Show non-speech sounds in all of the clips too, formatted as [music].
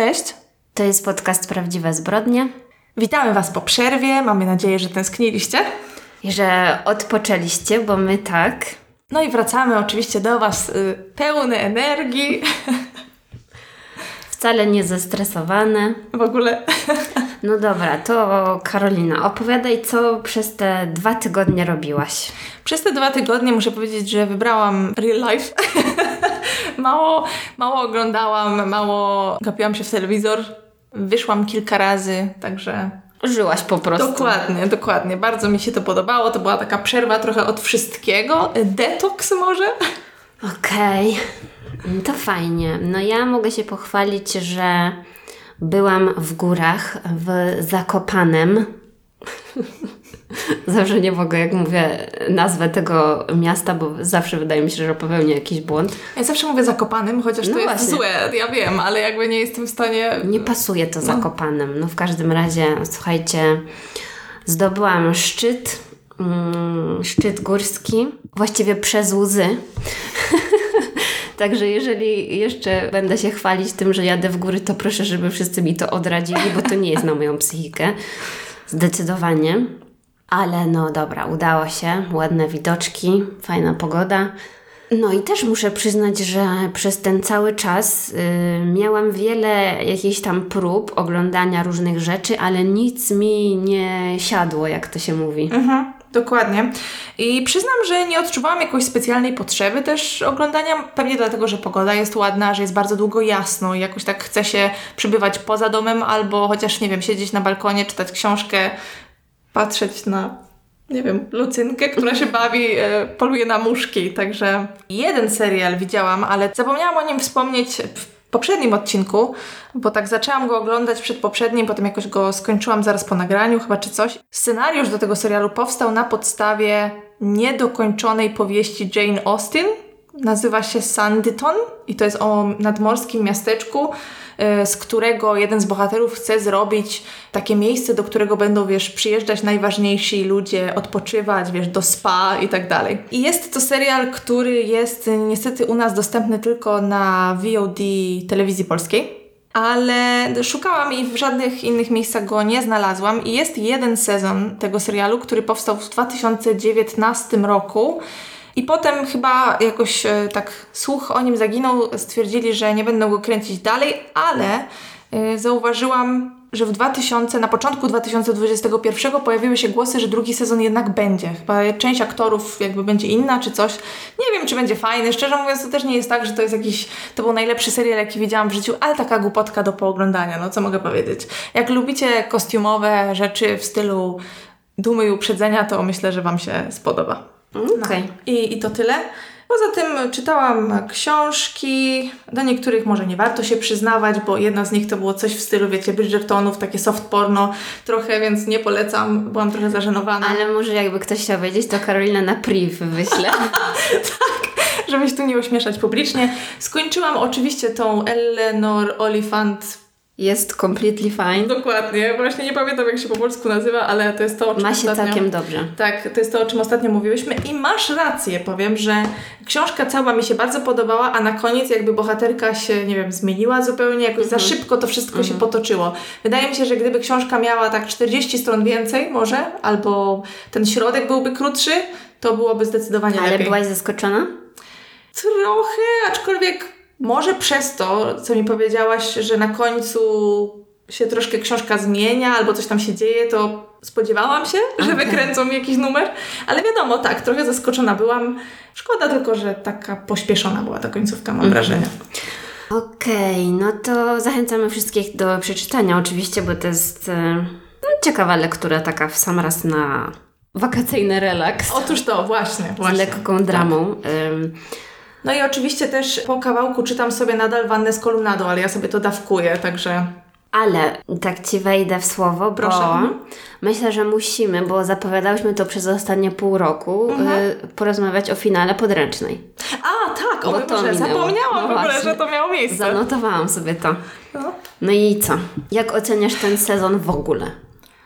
Cześć. To jest podcast Prawdziwe Zbrodnie. Witamy Was po przerwie. Mamy nadzieję, że tęskniliście. I że odpoczęliście, bo my tak. No i wracamy oczywiście do Was y, pełne energii. [laughs] Wcale nie zestresowane. W ogóle. [laughs] No dobra, to Karolina, opowiadaj, co przez te dwa tygodnie robiłaś. Przez te dwa tygodnie muszę powiedzieć, że wybrałam real life. [laughs] [laughs] mało, mało oglądałam, mało gapiłam się w telewizor. Wyszłam kilka razy, także Żyłaś po prostu. Dokładnie, dokładnie. Bardzo mi się to podobało. To była taka przerwa trochę od wszystkiego. Detoks może? Okej, okay. to fajnie. No ja mogę się pochwalić, że byłam w górach w Zakopanem. [laughs] [laughs] Zawsze nie mogę, jak mówię nazwę tego miasta, bo zawsze wydaje mi się, że popełnię jakiś błąd. Ja zawsze mówię Zakopanem, chociaż no to właśnie. jest złe, ja wiem, ale jakby nie jestem w stanie... Nie pasuje to no. Zakopanem. No w każdym razie, słuchajcie, zdobyłam szczyt, mm, szczyt górski, właściwie przez łzy. [laughs] Także jeżeli jeszcze będę się chwalić tym, że jadę w góry, to proszę, żeby wszyscy mi to odradzili, bo to nie jest na moją psychikę. Zdecydowanie. Ale no dobra, udało się. Ładne widoczki, fajna pogoda. No i też muszę przyznać, że przez ten cały czas y, miałam wiele jakichś tam prób oglądania różnych rzeczy, ale nic mi nie siadło, jak to się mówi. Mhm, dokładnie. I przyznam, że nie odczuwałam jakiejś specjalnej potrzeby też oglądania, pewnie dlatego, że pogoda jest ładna, że jest bardzo długo jasno i jakoś tak chce się przybywać poza domem albo chociaż, nie wiem, siedzieć na balkonie, czytać książkę, patrzeć na, nie wiem, Lucynkę, która się bawi, e, poluje na muszki. Także jeden serial widziałam, ale zapomniałam o nim wspomnieć w poprzednim odcinku, bo tak zaczęłam go oglądać przed poprzednim, potem jakoś go skończyłam zaraz po nagraniu chyba czy coś. Scenariusz do tego serialu powstał na podstawie niedokończonej powieści Jane Austen. Nazywa się Sandyton i to jest o nadmorskim miasteczku, z którego jeden z bohaterów chce zrobić takie miejsce, do którego będą, wiesz, przyjeżdżać najważniejsi ludzie, odpoczywać, wiesz, do spa i tak dalej. I jest to serial, który jest niestety u nas dostępny tylko na VOD telewizji polskiej ale szukałam i w żadnych innych miejscach go nie znalazłam. I jest jeden sezon tego serialu, który powstał w 2019 roku i potem chyba jakoś e, tak słuch o nim zaginął, stwierdzili, że nie będą go kręcić dalej, ale e, zauważyłam, że w 2000, na początku 2021 pojawiły się głosy, że drugi sezon jednak będzie. Chyba część aktorów jakby będzie inna czy coś. Nie wiem, czy będzie fajny. Szczerze mówiąc, to też nie jest tak, że to jest jakiś, to był najlepszy serial, jaki widziałam w życiu, ale taka głupotka do pooglądania, no co mogę powiedzieć. Jak lubicie kostiumowe rzeczy w stylu dumy i uprzedzenia, to myślę, że Wam się spodoba. Okay. No. I, I to tyle. Poza tym czytałam książki, do niektórych może nie warto się przyznawać, bo jedna z nich to było coś w stylu, wiecie, Bridgertonów, takie soft porno trochę, więc nie polecam, byłam trochę zażenowana. Ale może jakby ktoś chciał wiedzieć, to Karolina na priv wyślę. [laughs] tak, żebyś tu nie ośmieszać publicznie. Skończyłam oczywiście tą Eleanor Oliphant jest completely fine. Dokładnie. Właśnie nie pamiętam, jak się po polsku nazywa, ale to jest to, o czym Ma się ostatnio... całkiem dobrze. Tak, to jest to, o czym ostatnio mówiłyśmy i masz rację, powiem, że książka cała mi się bardzo podobała, a na koniec jakby bohaterka się, nie wiem, zmieniła zupełnie, jakoś za mhm. szybko to wszystko się mhm. potoczyło. Wydaje mi się, że gdyby książka miała tak 40 stron więcej może, albo ten środek byłby krótszy, to byłoby zdecydowanie ale lepiej. Ale byłaś zaskoczona? Trochę, aczkolwiek może przez to, co mi powiedziałaś, że na końcu się troszkę książka zmienia albo coś tam się dzieje, to spodziewałam się, że okay. wykręcą mi jakiś numer, ale wiadomo, tak, trochę zaskoczona byłam. Szkoda tylko, że taka pośpieszona była ta końcówka, mam mm wrażenie. Okej, okay, no to zachęcamy wszystkich do przeczytania oczywiście, bo to jest e, no, ciekawa lektura taka w sam raz na wakacyjny relaks. Otóż to, właśnie. właśnie. Z lekką dramą. Tak. No i oczywiście też po kawałku czytam sobie nadal wannę z kolumnadą, ale ja sobie to dawkuję, także... Ale tak Ci wejdę w słowo, Proszę. bo myślę, że musimy, bo zapowiadałyśmy to przez ostatnie pół roku, mhm. y, porozmawiać o finale podręcznej. A, tak, o to Boże, zapomniałam no w ogóle, że to miało miejsce. Zanotowałam sobie to. No. no i co? Jak oceniasz ten sezon w ogóle?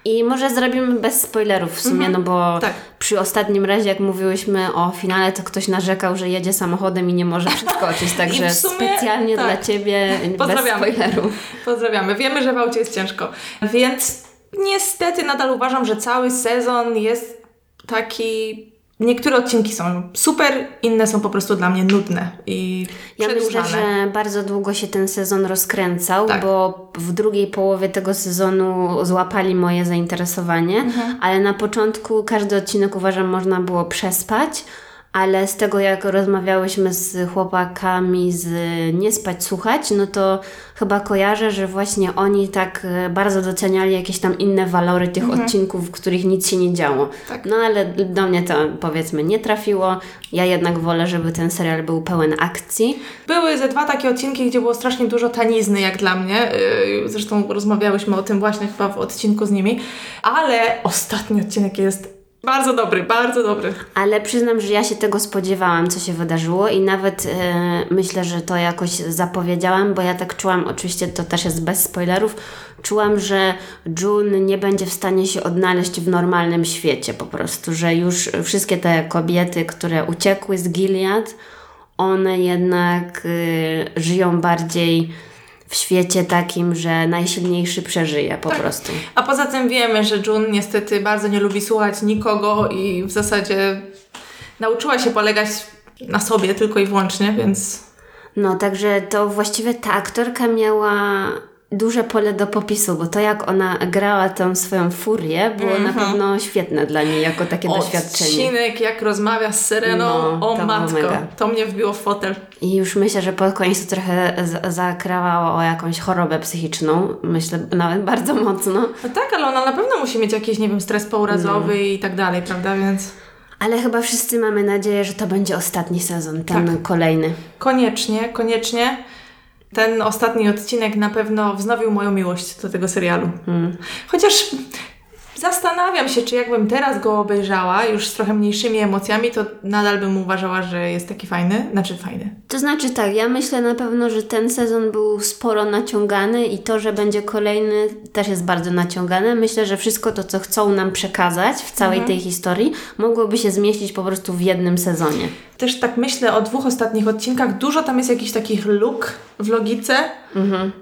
I może zrobimy bez spoilerów w sumie, no bo tak. przy ostatnim razie, jak mówiłyśmy o finale, to ktoś narzekał, że jedzie samochodem i nie może przeskoczyć, [laughs] także sumie, specjalnie tak. dla Ciebie bez spoilerów. Pozdrawiamy. Wiemy, że w aucie jest ciężko. Więc niestety nadal uważam, że cały sezon jest taki. Niektóre odcinki są super, inne są po prostu dla mnie nudne i Ja myślę, że bardzo długo się ten sezon rozkręcał, Tak. bo w drugiej połowie tego sezonu złapali moje zainteresowanie, Mhm. ale na początku każdy odcinek uważam można było przespać, ale z tego jak rozmawiałyśmy z chłopakami z Nie spać słuchać, no to chyba kojarzę, że właśnie oni tak e, bardzo doceniali jakieś tam inne walory tych odcinków, w których nic się nie działo. Mhm. Tak. No ale do mnie to powiedzmy nie trafiło. Ja jednak wolę, żeby ten serial był pełen akcji. Były ze dwa takie odcinki, gdzie było strasznie dużo tanizny, jak dla mnie. Yy, Zresztą rozmawiałyśmy o tym właśnie chyba w odcinku z nimi. Ale ostatni odcinek jest bardzo dobry, bardzo dobry. Ale przyznam, że ja się tego spodziewałam, co się wydarzyło i nawet e, myślę, że to jakoś zapowiedziałam, bo ja tak czułam, oczywiście to też jest bez spoilerów, czułam, że June nie będzie w stanie się odnaleźć w normalnym świecie po prostu, że już wszystkie te kobiety, które uciekły z Gilead, one jednak e, żyją bardziej w świecie takim, że najsilniejszy przeżyje po Tak. prostu. A poza tym wiemy, że June niestety bardzo nie lubi słuchać nikogo i w zasadzie nauczyła się polegać na sobie tylko i wyłącznie, więc No, także to właściwie ta aktorka miała duże pole do popisu, bo to jak ona grała tą swoją furię było na pewno świetne dla niej jako takie doświadczenie. odcinek jak rozmawia z Sereną, No, to o było matko, to mnie wbiło w fotel. I już myślę, że pod koniec to trochę zakrawało o jakąś chorobę psychiczną. Myślę nawet bardzo mocno. No tak, ale ona na pewno musi mieć jakiś, nie wiem, stres pourazowy No. i tak dalej, prawda, więc... Ale chyba wszyscy mamy nadzieję, że to będzie ostatni sezon, ten Tak. kolejny. Koniecznie, koniecznie. Ten ostatni odcinek na pewno wznowił moją miłość do tego serialu. Hmm. Chociaż zastanawiam się, czy jakbym teraz go obejrzała, już z trochę mniejszymi emocjami, to nadal bym uważała, że jest taki fajny. Znaczy fajny. To znaczy tak, ja myślę na pewno, że ten sezon był sporo naciągany i to, że będzie kolejny też jest bardzo naciągane. Myślę, że wszystko to, co chcą nam przekazać w całej tej historii, mogłoby się zmieścić po prostu w jednym sezonie. Też tak myślę o dwóch ostatnich odcinkach. Dużo tam jest jakichś takich luk w logice.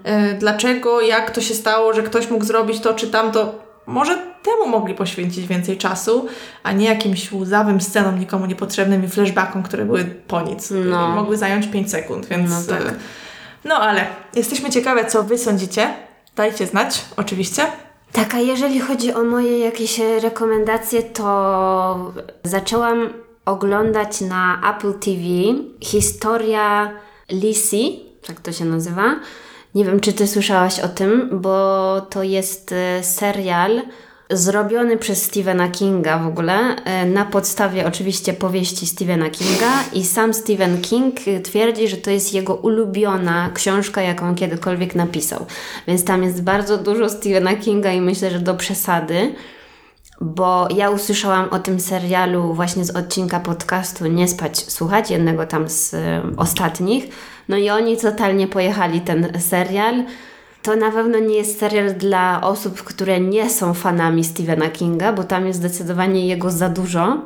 E, Dlaczego, jak to się stało, że ktoś mógł zrobić to czy tamto. Może temu mogli poświęcić więcej czasu, a nie jakimś łzawym scenom nikomu niepotrzebnym i flashbackom, które były po nic. No. Mogły zająć 5 sekund, więc... No tak. e, No ale jesteśmy ciekawe, co Wy sądzicie. Dajcie znać, oczywiście. Tak, a jeżeli chodzi o moje jakieś rekomendacje, to zaczęłam oglądać na Apple TV historia Lizzie, tak to się nazywa. Nie wiem, czy ty słyszałaś o tym, bo to jest e, serial zrobiony przez Stephena Kinga w ogóle, e, na podstawie oczywiście powieści Stephena Kinga i sam Stephen King e, twierdzi, że to jest jego ulubiona książka, jaką kiedykolwiek napisał. Więc tam jest bardzo dużo Stephena Kinga i myślę, że do przesady bo ja usłyszałam o tym serialu właśnie z odcinka podcastu Nie spać, słuchać, jednego tam z y, ostatnich. No i oni totalnie pojechali ten serial. To na pewno nie jest serial dla osób, które nie są fanami Stephena Kinga, bo tam jest zdecydowanie jego za dużo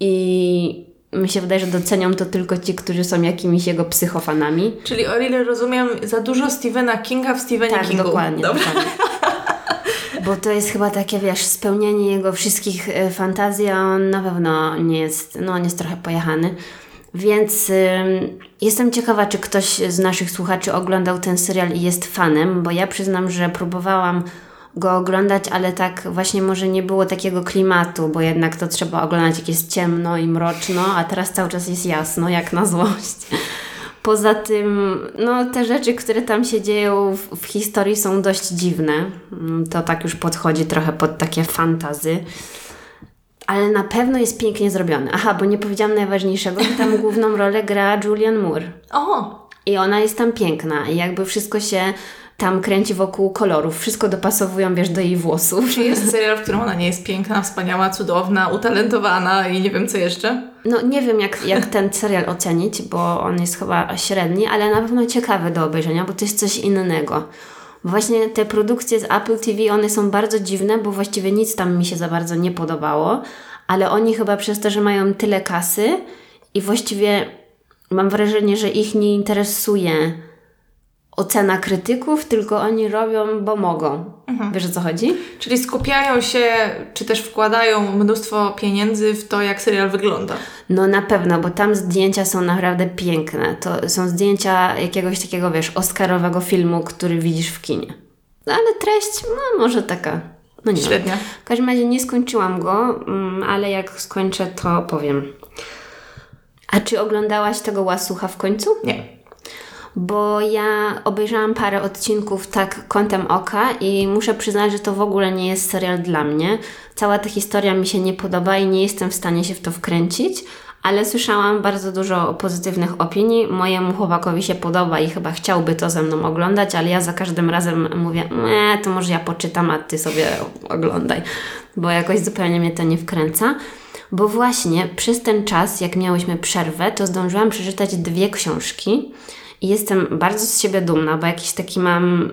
i mi się wydaje, że docenią to tylko ci, którzy są jakimiś jego psychofanami. Czyli o ile rozumiem, za dużo Stephena Kinga w Stephenie Tak, Kingu. dokładnie. Dobrze. dokładnie. Bo to jest chyba takie, wiesz, spełnienie jego wszystkich e, fantazji, a on na pewno nie jest, no on jest trochę pojechany. Więc ym, jestem ciekawa, czy ktoś z naszych słuchaczy oglądał ten serial i jest fanem, bo ja przyznam, że próbowałam go oglądać, ale tak właśnie może nie było takiego klimatu, bo jednak to trzeba oglądać jak jest ciemno i mroczno, a teraz cały czas jest jasno, jak na złość. Poza tym, no te rzeczy, które tam się dzieją w, w historii są dość dziwne. Mm, To tak już podchodzi trochę pod takie fantazy. Ale na pewno jest pięknie zrobione. Aha, bo nie powiedziałam najważniejszego, że tam główną rolę gra Julian Moore. O, I ona jest tam piękna. I jakby wszystko się tam kręci wokół kolorów. Wszystko dopasowują, wiesz, do jej włosów. Czy jest serial, w którym ona nie jest piękna, wspaniała, cudowna, utalentowana i nie wiem co jeszcze? No nie wiem, jak, jak ten serial ocenić, bo on jest chyba średni, ale na pewno ciekawy do obejrzenia, bo to jest coś innego. Bo Właśnie te produkcje z Apple TV, one są bardzo dziwne, bo właściwie nic tam mi się za bardzo nie podobało, ale oni chyba przez to, że mają tyle kasy i właściwie mam wrażenie, że ich nie interesuje ocena krytyków, tylko oni robią, bo mogą. Wiesz o co chodzi? Czyli skupiają się, czy też wkładają mnóstwo pieniędzy w to, jak serial wygląda. No na pewno, bo tam zdjęcia są naprawdę piękne. To są zdjęcia jakiegoś takiego, wiesz, oscarowego filmu, który widzisz w kinie. No ale treść, no może taka, no nie wiem. Średnia. W każdym razie nie skończyłam go, mm, ale jak skończę, to powiem. A czy oglądałaś tego Łasucha w końcu? Nie. Bo ja obejrzałam parę odcinków tak kątem oka i muszę przyznać, że to w ogóle nie jest serial dla mnie. Cała ta historia mi się nie podoba i nie jestem w stanie się w to wkręcić, ale słyszałam bardzo dużo pozytywnych opinii. Mojemu chłopakowi się podoba i chyba chciałby to ze mną oglądać, ale ja za każdym razem mówię, nie, to może ja poczytam, a ty sobie oglądaj, bo jakoś zupełnie mnie to nie wkręca. Bo właśnie przez ten czas, jak miałyśmy przerwę, to zdążyłam przeczytać dwie książki i jestem bardzo z siebie dumna, bo jakiś taki mam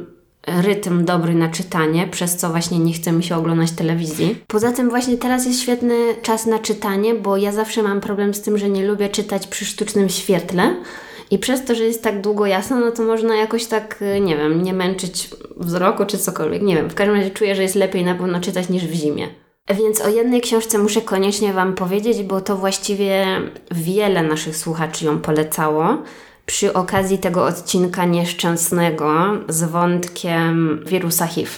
rytm dobry na czytanie, przez co właśnie nie chce mi się oglądać telewizji. Poza tym właśnie teraz jest świetny czas na czytanie, bo ja zawsze mam problem z tym, że nie lubię czytać przy sztucznym świetle. I przez to, że jest tak długo jasno, no to można jakoś tak, y, nie wiem, nie męczyć wzroku czy cokolwiek. Nie wiem, w każdym razie czuję, że jest lepiej na pewno czytać niż w zimie. Więc o jednej książce muszę koniecznie Wam powiedzieć, bo to właściwie wiele naszych słuchaczy ją polecało przy okazji tego odcinka nieszczęsnego z wątkiem wirusa HIV.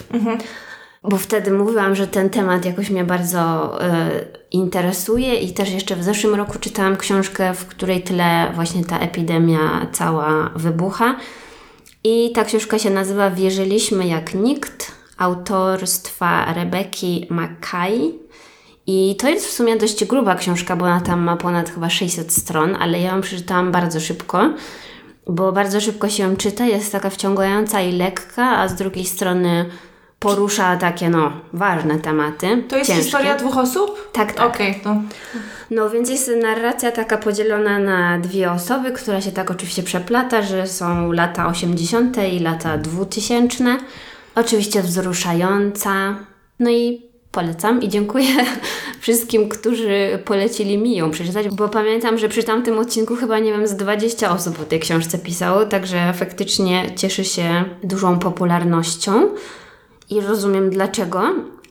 Bo wtedy mówiłam, że ten temat jakoś mnie bardzo y, interesuje i też jeszcze w zeszłym roku czytałam książkę, w której tyle właśnie ta epidemia cała wybucha. I ta książka się nazywa Wierzyliśmy jak nikt, autorstwa Rebeki Mackay. I to jest w sumie dość gruba książka, bo ona tam ma ponad chyba 600 stron, ale ja ją przeczytałam bardzo szybko, bo bardzo szybko się ją czyta, jest taka wciągająca i lekka, a z drugiej strony porusza takie, no, ważne tematy. To jest ciężkie. historia dwóch osób? Tak, tak. Okej, no. No więc jest narracja taka podzielona na dwie osoby, która się tak oczywiście przeplata, że są lata 80. i lata 2000. Oczywiście wzruszająca. No i polecam i dziękuję [laughs] wszystkim, którzy polecili mi ją przeczytać, bo pamiętam, że przy tamtym odcinku chyba, nie wiem, z 20 osób o tej książce pisało, także faktycznie cieszy się dużą popularnością i rozumiem dlaczego.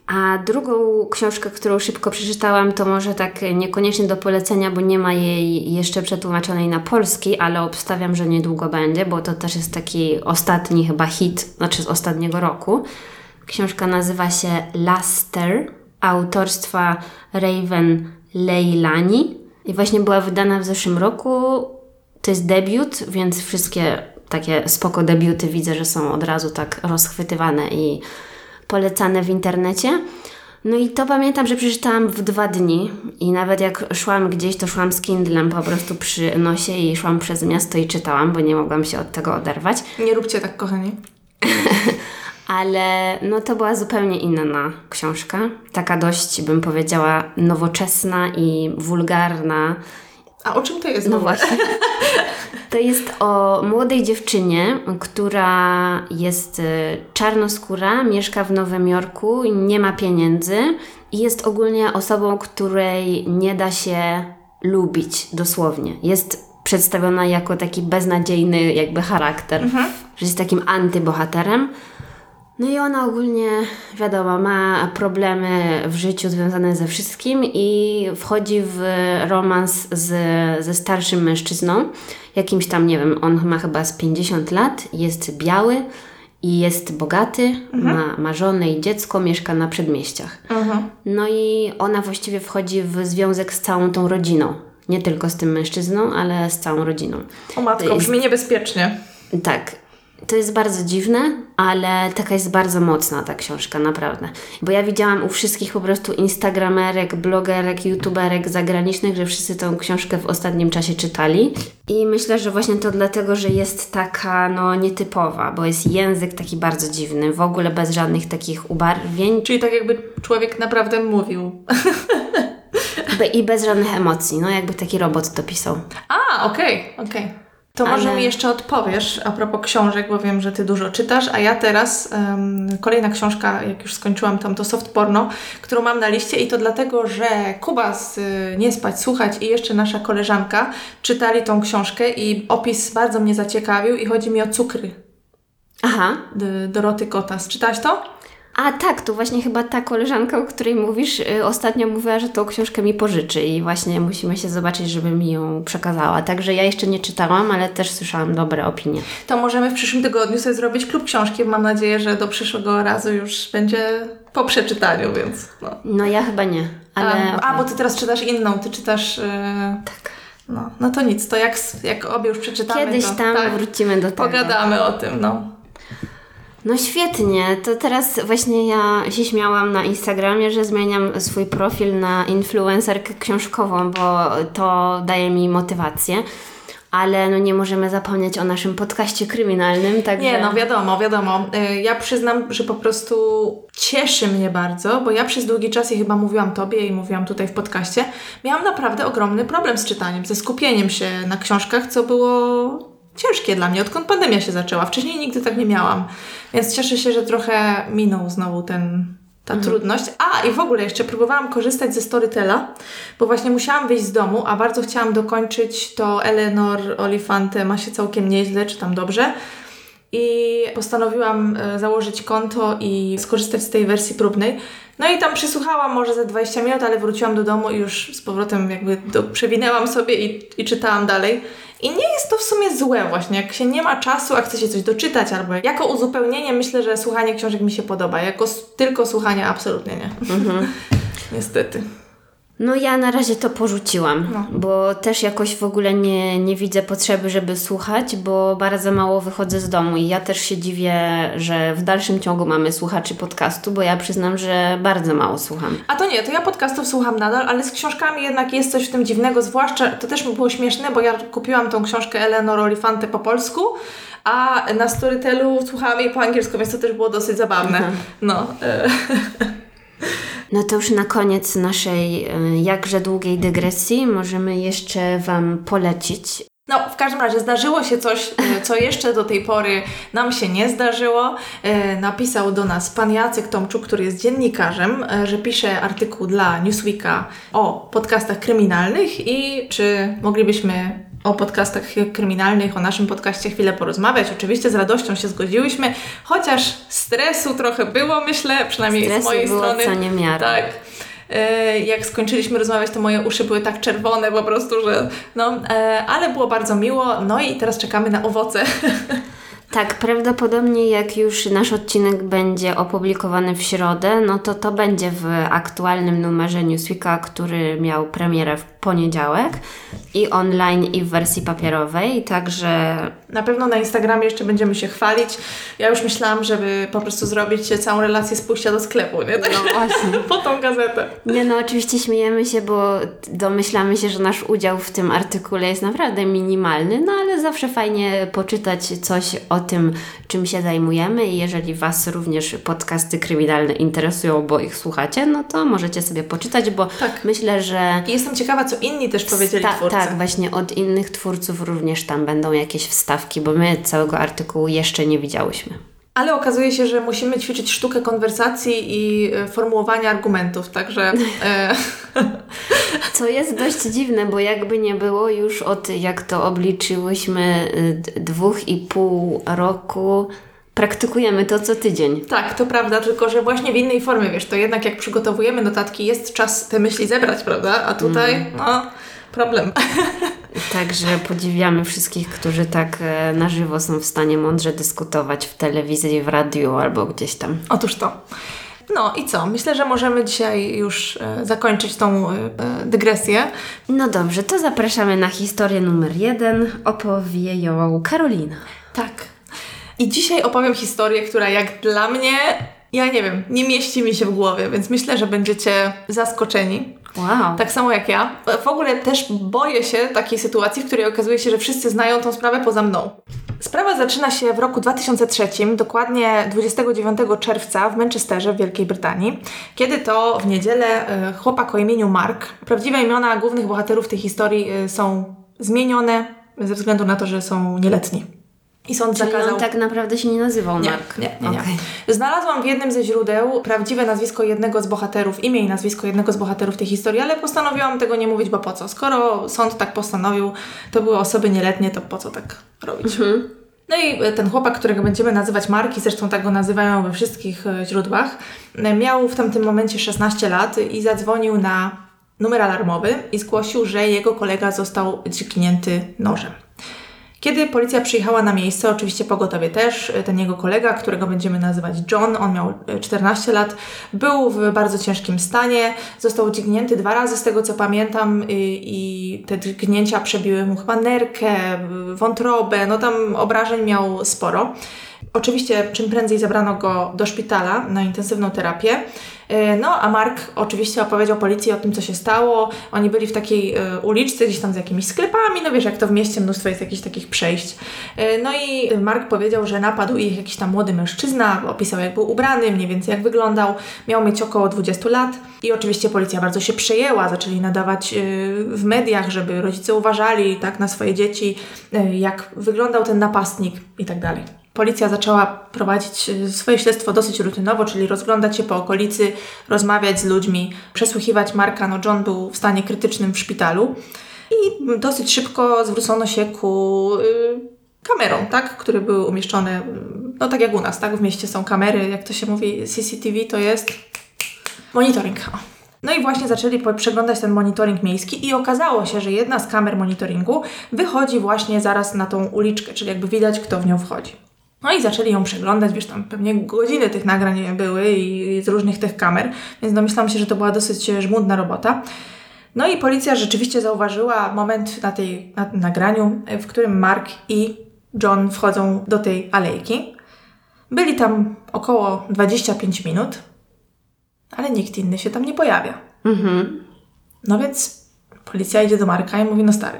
A drugą książkę, którą szybko przeczytałam, to może tak niekoniecznie do polecenia, bo nie ma jej jeszcze przetłumaczonej na polski, ale obstawiam, że niedługo będzie, bo to też jest taki ostatni chyba hit, znaczy z ostatniego roku. Książka nazywa się Laster, autorstwa Raven Leilani i właśnie była wydana w zeszłym roku. To jest debiut, więc wszystkie takie spoko debiuty widzę, że są od razu tak rozchwytywane i polecane w internecie. No i to pamiętam, że przeczytałam w dwa dni i nawet jak szłam gdzieś, to szłam z Kindlem po prostu przy nosie i szłam przez miasto i czytałam, bo nie mogłam się od tego oderwać. Nie róbcie tak, kochani. [laughs] Ale no to była zupełnie inna książka. Taka dość, bym powiedziała, nowoczesna i wulgarna. A o czym to jest? No właśnie. [laughs] To jest o młodej dziewczynie, która jest y, czarnoskóra, mieszka w Nowym Jorku, nie ma pieniędzy i jest ogólnie osobą, której nie da się lubić dosłownie. Jest przedstawiona jako taki beznadziejny jakby charakter, że jest takim antybohaterem. No i ona ogólnie, wiadomo, ma problemy w życiu związane ze wszystkim i wchodzi w romans z, ze starszym mężczyzną, jakimś tam, nie wiem, on ma chyba z 50 lat, jest biały i jest bogaty, ma, ma żonę i dziecko, mieszka na przedmieściach. Mhm. No i ona właściwie wchodzi w związek z całą tą rodziną. Nie tylko z tym mężczyzną, ale z całą rodziną. O matko, jest- brzmi niebezpiecznie. Tak. To jest bardzo dziwne, ale taka jest bardzo mocna ta książka, naprawdę. Bo ja widziałam u wszystkich po prostu instagramerek, blogerek, youtuberek zagranicznych, że wszyscy tą książkę w ostatnim czasie czytali. I myślę, że właśnie to dlatego, że jest taka, no, nietypowa, bo jest język taki bardzo dziwny, w ogóle bez żadnych takich ubarwień Czyli tak jakby człowiek naprawdę mówił. i bez żadnych emocji, no jakby taki robot to pisał. A, okej, okej. To może Ale- mi jeszcze odpowiesz a propos książek, bo wiem, że ty dużo czytasz, a ja teraz em, kolejna książka, jak już skończyłam tam, to soft porno, którą mam na liście i to dlatego, że Kuba z y, Nie spać, słuchać i jeszcze nasza koleżanka czytali tą książkę i opis bardzo mnie zaciekawił i chodzi mi o cukry Aha. D- Doroty Kotas. Czytałaś to? A tak, to właśnie chyba ta koleżanka, o której mówisz, y, ostatnio mówiła, że tą książkę mi pożyczy i właśnie musimy się zobaczyć, żeby mi ją przekazała. Także ja jeszcze nie czytałam, ale też słyszałam dobre opinie. To możemy w przyszłym tygodniu sobie zrobić klub książki. Mam nadzieję, że do przyszłego razu już będzie po przeczytaniu, więc no. No ja chyba nie, ale... A, a, bo ty teraz czytasz inną, ty czytasz... Yy... Tak. No, no to nic, to jak, jak obie już przeczytamy, Kiedyś to tam tak, wrócimy do tego. pogadamy o tym, no. No świetnie, to teraz właśnie ja się śmiałam na Instagramie, że zmieniam swój profil na influencerkę książkową, bo to daje mi motywację. Ale no nie możemy zapomnieć o naszym podcaście kryminalnym, także... Nie, no wiadomo, wiadomo. Y, Ja przyznam, że po prostu cieszy mnie bardzo, bo ja przez długi czas, i chyba mówiłam Tobie i mówiłam tutaj w podcaście, miałam naprawdę ogromny problem z czytaniem, ze skupieniem się na książkach, co było ciężkie dla mnie, odkąd pandemia się zaczęła. Wcześniej nigdy tak nie miałam. Więc cieszę się, że trochę minął znowu ten, ta trudność. A, i w ogóle jeszcze próbowałam korzystać ze Storytela, bo właśnie musiałam wyjść z domu, a bardzo chciałam dokończyć to Eleanor Olifante ma się całkiem nieźle, czy tam dobrze. I postanowiłam e, założyć konto i skorzystać z tej wersji próbnej. No i tam przysłuchałam może ze 20 minut, ale wróciłam do domu i już z powrotem jakby do, przewinęłam sobie i, i czytałam dalej. I nie jest to w sumie złe właśnie, jak się nie ma czasu, a chce się coś doczytać albo jako uzupełnienie myślę, że słuchanie książek mi się podoba. Jako tylko słuchanie absolutnie nie. [laughs] Niestety. No ja na razie to porzuciłam, No. bo też jakoś w ogóle nie, nie widzę potrzeby, żeby słuchać, bo bardzo mało wychodzę z domu i ja też się dziwię, że w dalszym ciągu mamy słuchaczy podcastu, bo ja przyznam, że bardzo mało słucham. A to nie, to ja podcastów słucham nadal, ale z książkami jednak jest coś w tym dziwnego, zwłaszcza to też mi było śmieszne, bo ja kupiłam tą książkę Eleanor Olifante po polsku, a na Storytelu słuchałam jej po angielsku, więc to też było dosyć zabawne. No, e, [laughs] No to już na koniec naszej y, jakże długiej dygresji możemy jeszcze Wam polecić. No, w każdym razie zdarzyło się coś, e, co jeszcze do tej pory nam się nie zdarzyło. E, Napisał do nas pan Jacek Tomczuk, który jest dziennikarzem, że pisze artykuł dla Newsweeka o podcastach kryminalnych i czy moglibyśmy o podcastach kryminalnych, o naszym podcaście chwilę porozmawiać. Oczywiście z radością się zgodziłyśmy, chociaż stresu trochę było, myślę, przynajmniej z Stresu mojej było strony. co niemiara. Tak. E, Jak skończyliśmy rozmawiać, to moje uszy były tak czerwone po prostu, że no, e, ale było bardzo miło. No i teraz czekamy na owoce. [laughs] Tak, prawdopodobnie jak już nasz odcinek będzie opublikowany w środę, no to to będzie w aktualnym numerze Newsweeka, który miał premierę w poniedziałek i online i w wersji papierowej, także Na pewno na Instagramie jeszcze będziemy się chwalić. Ja już myślałam, żeby po prostu zrobić całą relację z pójścia do sklepu, nie? Tak, no właśnie. [laughs] po tą gazetę. Nie no, oczywiście śmiejemy się, bo domyślamy się, że nasz udział w tym artykule jest naprawdę minimalny, no ale zawsze fajnie poczytać coś o tym, czym się zajmujemy i jeżeli Was również podcasty kryminalne interesują, bo ich słuchacie, no to możecie sobie poczytać, bo Tak. myślę, że I jestem ciekawa, co inni też powiedzieli Ta- twórcy. Tak, właśnie od innych twórców również tam będą jakieś wstawki, bo my całego artykułu jeszcze nie widziałyśmy. Ale okazuje się, że musimy ćwiczyć sztukę konwersacji i e, formułowania argumentów, także e, [laughs] Co jest dość dziwne, bo jakby nie było już od, jak to obliczyłyśmy, y, dwóch i pół roku praktykujemy to co tydzień. tak, to prawda, tylko że właśnie w innej formie, wiesz, to jednak jak przygotowujemy notatki, jest czas te myśli zebrać, prawda? A tutaj, no, problem. [laughs] Także podziwiamy wszystkich, którzy tak e, na żywo są w stanie mądrze dyskutować w telewizji, w radiu albo gdzieś tam. Otóż to. No i co? Myślę, że możemy dzisiaj już e, zakończyć tą e, e, dygresję. No dobrze, to zapraszamy na historię numer jeden. Opowie ją Karolina. Tak. I dzisiaj opowiem historię, która jak dla mnie, ja nie wiem, nie mieści mi się w głowie, więc myślę, że będziecie zaskoczeni. Wow. Tak samo jak ja. W ogóle też boję się takiej sytuacji, w której okazuje się, że wszyscy znają tą sprawę poza mną. Sprawa zaczyna się w roku 2003, dokładnie 29 czerwca w Manchesterze w Wielkiej Brytanii, kiedy to w niedzielę e, chłopak o imieniu Mark, prawdziwe imiona głównych bohaterów tej historii e, są zmienione, ze względu na to, że są nieletni. I sąd Czyli zakazał... on tak naprawdę się nie nazywał Nie, Mark. nie, nie, nie. Okej. Znalazłam w jednym ze źródeł prawdziwe nazwisko jednego z bohaterów, imię i nazwisko jednego z bohaterów tej historii, ale postanowiłam tego nie mówić, bo po co? Skoro sąd tak postanowił, to były osoby nieletnie, to po co tak robić? No i e, ten chłopak, którego będziemy nazywać Marki, zresztą tak go nazywają we wszystkich e, źródłach, miał w tamtym momencie 16 lat i zadzwonił na numer alarmowy i zgłosił, że jego kolega został dźgnięty nożem. Kiedy policja przyjechała na miejsce, oczywiście pogotowie też, ten jego kolega, którego będziemy nazywać John, on miał e, 14 lat, był w bardzo ciężkim stanie, został dźgnięty dwa razy z tego co pamiętam i, i te dźgnięcia przebiły mu chyba nerkę, wątrobę, no tam obrażeń miał sporo. Oczywiście czym prędzej zabrano go do szpitala na intensywną terapię. E, No, a Mark oczywiście opowiedział policji o tym, co się stało. Oni byli w takiej e, uliczce, gdzieś tam z jakimiś sklepami, no wiesz, jak to w mieście mnóstwo jest jakichś takich przejść. E, No i Mark powiedział, że napadł ich jakiś tam młody mężczyzna, opisał jak był ubrany, mniej więcej jak wyglądał. Miał mieć około 20 lat i oczywiście policja bardzo się przejęła, zaczęli nadawać w mediach, żeby rodzice uważali tak na swoje dzieci, jak wyglądał ten napastnik i tak dalej. Policja zaczęła prowadzić y, swoje śledztwo dosyć rutynowo, czyli rozglądać się po okolicy, rozmawiać z ludźmi, przesłuchiwać Marka. No John był w stanie krytycznym w szpitalu i dosyć szybko zwrócono się ku y, kamerom, tak, które były umieszczone, y, no tak jak u nas, tak, w mieście są kamery, jak to się mówi, CCTV to jest monitoring. No i właśnie zaczęli przeglądać ten monitoring miejski i okazało się, że jedna z kamer monitoringu wychodzi właśnie zaraz na tą uliczkę, czyli jakby widać, kto w nią wchodzi. No i zaczęli ją przeglądać, wiesz, tam pewnie godziny tych nagrań były i z różnych tych kamer, więc domyślam się, że to była dosyć żmudna robota. No i policja rzeczywiście zauważyła moment na, tej, na nagraniu, w którym Mark i John wchodzą do tej alejki. Byli tam około 25 minut, ale nikt inny się tam nie pojawia. Mhm. No więc policja idzie do Marka i mówi, no stary,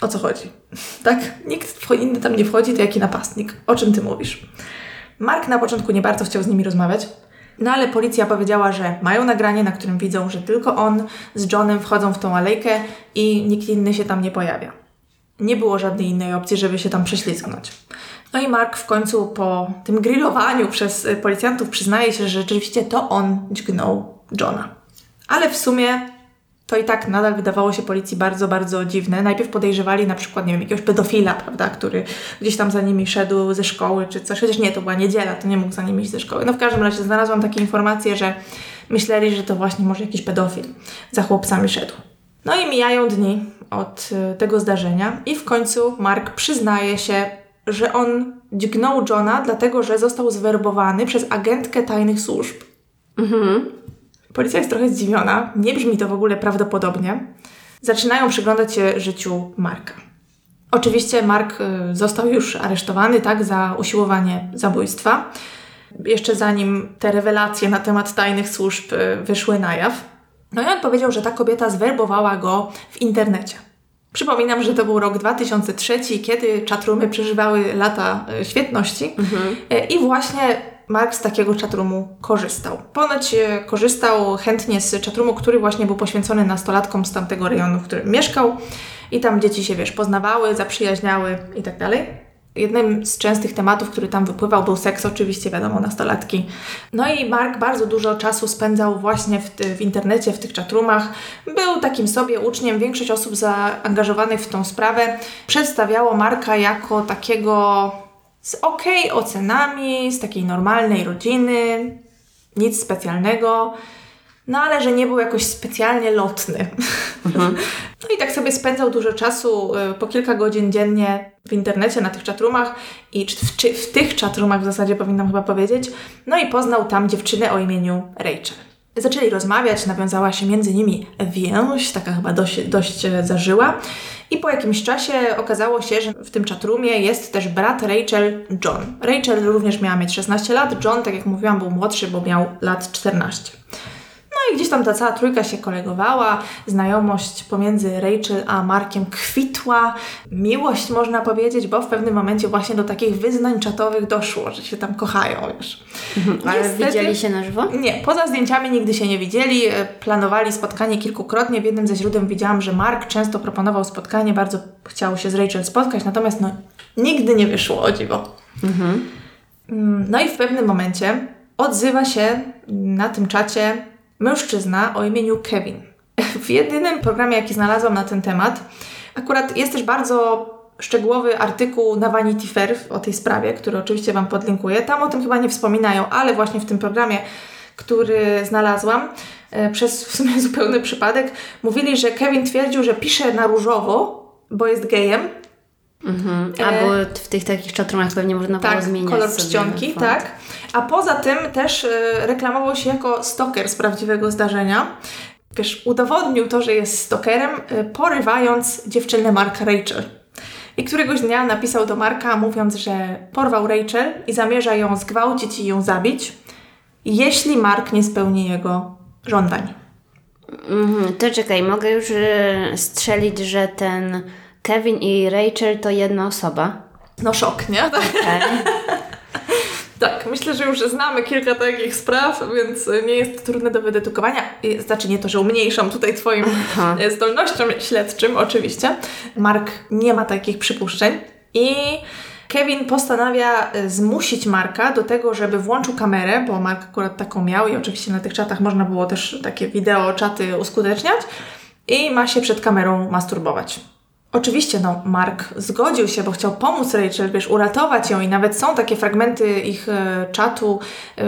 o co chodzi? tak? Nikt inny tam nie wchodzi, to jaki napastnik? O czym ty mówisz? Mark na początku nie bardzo chciał z nimi rozmawiać, no ale policja powiedziała, że mają nagranie, na którym widzą, że tylko on z Johnem wchodzą w tą alejkę i nikt inny się tam nie pojawia. Nie było żadnej innej opcji, żeby się tam prześlizgnąć. No i Mark w końcu po tym grillowaniu przez y, policjantów przyznaje się, że rzeczywiście to on dźgnął Johna. Ale w sumie to i tak nadal wydawało się policji bardzo, bardzo dziwne. Najpierw podejrzewali na przykład, nie wiem, jakiegoś pedofila, prawda, który gdzieś tam za nimi szedł ze szkoły czy coś. Chociaż nie, to była niedziela, to nie mógł za nimi iść ze szkoły. No w każdym razie znalazłam takie informacje, że myśleli, że to właśnie może jakiś pedofil za chłopcami szedł. No i mijają dni od y, tego zdarzenia i w końcu Mark przyznaje się, że on dźgnął Johna dlatego, że został zwerbowany przez agentkę tajnych służb. Policja jest trochę zdziwiona, nie brzmi to w ogóle prawdopodobnie. Zaczynają przyglądać się życiu Marka. Oczywiście Mark y, został już aresztowany, tak, za usiłowanie zabójstwa. Jeszcze zanim te rewelacje na temat tajnych służb y, wyszły na jaw. No i on powiedział, że ta kobieta zwerbowała go w internecie. Przypominam, że to był rok 2003, kiedy czatroomy przeżywały lata y, świetności. Y, I właśnie Mark z takiego czatroomu korzystał. Ponoć y, korzystał chętnie z czatroomu, który właśnie był poświęcony nastolatkom z tamtego rejonu, w którym mieszkał. I tam dzieci się, wiesz, poznawały, zaprzyjaźniały i tak dalej. Jednym z częstych tematów, który tam wypływał, był seks, oczywiście, wiadomo, nastolatki. No i Mark bardzo dużo czasu spędzał właśnie w, w internecie, w tych chatroomach. Był takim sobie uczniem. Większość osób zaangażowanych w tą sprawę przedstawiało Marka jako takiego z okej ocenami, z takiej normalnej rodziny, nic specjalnego. No ale że nie był jakoś specjalnie lotny. [laughs] No i tak sobie spędzał dużo czasu, y, po kilka godzin dziennie w internecie, na tych chatroomach i w, w tych chatroomach w zasadzie powinnam chyba powiedzieć. No i poznał tam dziewczynę o imieniu Rachel. Zaczęli rozmawiać, nawiązała się między nimi więź, taka chyba dość, dość e, zażyła. I po jakimś czasie okazało się, że w tym chatroomie jest też brat Rachel, John. Rachel również miała mieć 16 lat, John, tak jak mówiłam, był młodszy, bo miał lat 14. I gdzieś tam ta cała trójka się kolegowała, znajomość pomiędzy Rachel a Markiem kwitła, miłość można powiedzieć, bo w pewnym momencie właśnie do takich wyznań czatowych doszło, że się tam kochają, wiesz. Ale Niestety- widzieli się na żywo? Nie, poza zdjęciami nigdy się nie widzieli, e, planowali spotkanie kilkukrotnie. W jednym ze źródeł widziałam, że Mark często proponował spotkanie, bardzo chciał się z Rachel spotkać, natomiast no, nigdy nie wyszło, o dziwo. Mm, No i w pewnym momencie odzywa się na tym czacie mężczyzna o imieniu Kevin. [laughs] W jedynym programie, jaki znalazłam na ten temat, akurat jest też bardzo szczegółowy artykuł na Vanity Fair o tej sprawie, który oczywiście Wam podlinkuję. Tam o tym chyba nie wspominają, ale właśnie w tym programie, który znalazłam, e, przez w sumie [laughs] zupełny przypadek, mówili, że Kevin twierdził, że pisze na różowo, bo jest gejem, Mhm. E, Albo w tych takich czatrumach pewnie można było tak, zmieniać kolor czcionki, tak. A poza tym też e, reklamował się jako stalker z prawdziwego zdarzenia. Wiesz, udowodnił to, że jest stalkerem, e, porywając dziewczynę Marka Rachel. I któregoś dnia napisał do Marka, mówiąc, że porwał Rachel i zamierza ją zgwałcić i ją zabić, jeśli Mark nie spełni jego żądań. Mhm. To czekaj, mogę już strzelić, że ten Kevin i Rachel to jedna osoba. No szok, nie? Okej. [laughs] Tak, myślę, że już znamy kilka takich spraw, więc nie jest to trudne do wydedukowania. Znaczy nie to, że umniejszam tutaj Twoim Aha. [laughs] zdolnościom śledczym, oczywiście. Mark nie ma takich przypuszczeń i Kevin postanawia e, zmusić Marka do tego, żeby włączył kamerę, bo Mark akurat taką miał i oczywiście na tych czatach można było też takie wideo, czaty uskuteczniać i ma się przed kamerą masturbować. Oczywiście, no, Mark zgodził się, bo chciał pomóc Rachel, wiesz, uratować ją i nawet są takie fragmenty ich e, czatu e,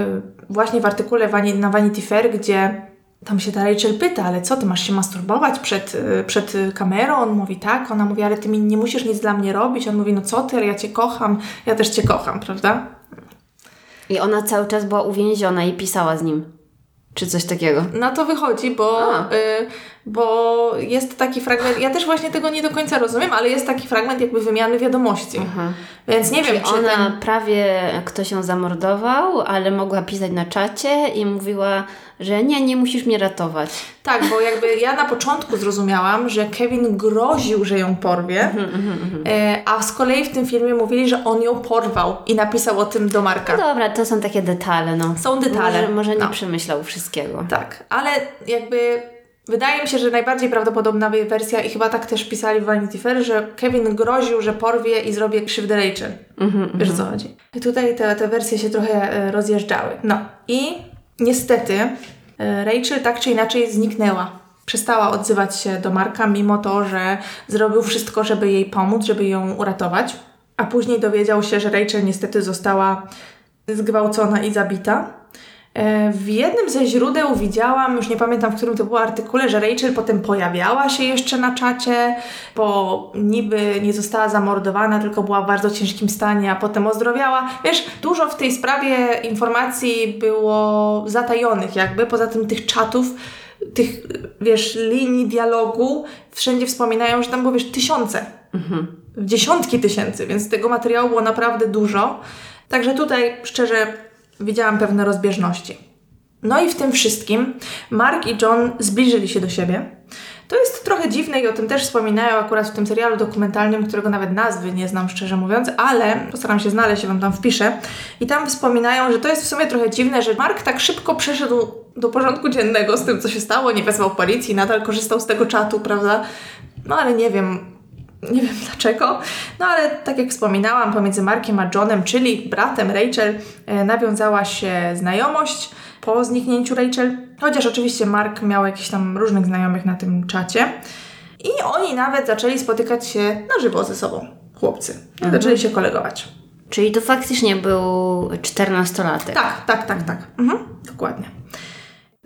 właśnie w artykule na Vanity Fair, gdzie tam się ta Rachel pyta, ale co, ty masz się masturbować przed, e, przed kamerą? On mówi tak, ona mówi, ale ty mi nie musisz nic dla mnie robić. On mówi, no co ty, ale ja cię kocham, ja też cię kocham, prawda? I ona cały czas była uwięziona i pisała z nim. Czy coś takiego. Na to wychodzi, bo, bo jest taki fragment, ja też właśnie tego nie do końca rozumiem, ale jest taki fragment jakby wymiany wiadomości. Więc nie Czyli wiem, czy ona ten... prawie ktoś ją zamordował, ale mogła pisać na czacie i mówiła, że nie, nie musisz mnie ratować. Tak, bo jakby ja na początku zrozumiałam, że Kevin groził, że ją porwie, Mhm, e, a z kolei w tym filmie mówili, że on ją porwał i napisał o tym do Marka. No dobra, to są takie detale, no. Są detale. Może, może nie No. przemyślał wszystkiego. Tak, ale jakby wydaje mi się, że najbardziej prawdopodobna wersja i chyba tak też pisali w Vanity Fair, że Kevin groził, że porwie i zrobię krzywdę Rachel. Mhm, Wiesz o co chodzi. I tutaj te, te wersje się trochę e, rozjeżdżały. No i niestety e, Rachel tak czy inaczej zniknęła. Przestała odzywać się do Marka, mimo to, że zrobił wszystko, żeby jej pomóc, żeby ją uratować. A później dowiedział się, że Rachel niestety została zgwałcona i zabita. E, W jednym ze źródeł widziałam, już nie pamiętam w którym to było artykule, że Rachel potem pojawiała się jeszcze na czacie, bo niby nie została zamordowana, tylko była w bardzo ciężkim stanie, a potem ozdrowiała. Wiesz, dużo w tej sprawie informacji było zatajonych jakby, poza tym tych czatów, tych, wiesz, linii dialogu, wszędzie wspominają, że tam było, wiesz, tysiące dziesiątki tysięcy, więc tego materiału było naprawdę dużo. Także tutaj szczerze widziałam pewne rozbieżności. No i w tym wszystkim Mark i John zbliżyli się do siebie. To jest trochę dziwne i o tym też wspominają akurat w tym serialu dokumentalnym, którego nawet nazwy nie znam szczerze mówiąc, ale postaram się znaleźć Wam tam wpiszę. I tam wspominają, że to jest w sumie trochę dziwne, że Mark tak szybko przeszedł do porządku dziennego z tym, co się stało, nie wezwał policji, nadal korzystał z tego czatu, prawda? No ale nie wiem, nie wiem dlaczego. No ale tak jak wspominałam, pomiędzy Markiem a Johnem, czyli bratem Rachel, e, nawiązała się znajomość po zniknięciu Rachel. Chociaż oczywiście Mark miał jakichś tam różnych znajomych na tym czacie. I oni nawet zaczęli spotykać się na żywo ze sobą, chłopcy. Zaczęli się kolegować. Czyli to faktycznie był 14-latek. Tak, tak, tak, tak. Mhm, dokładnie.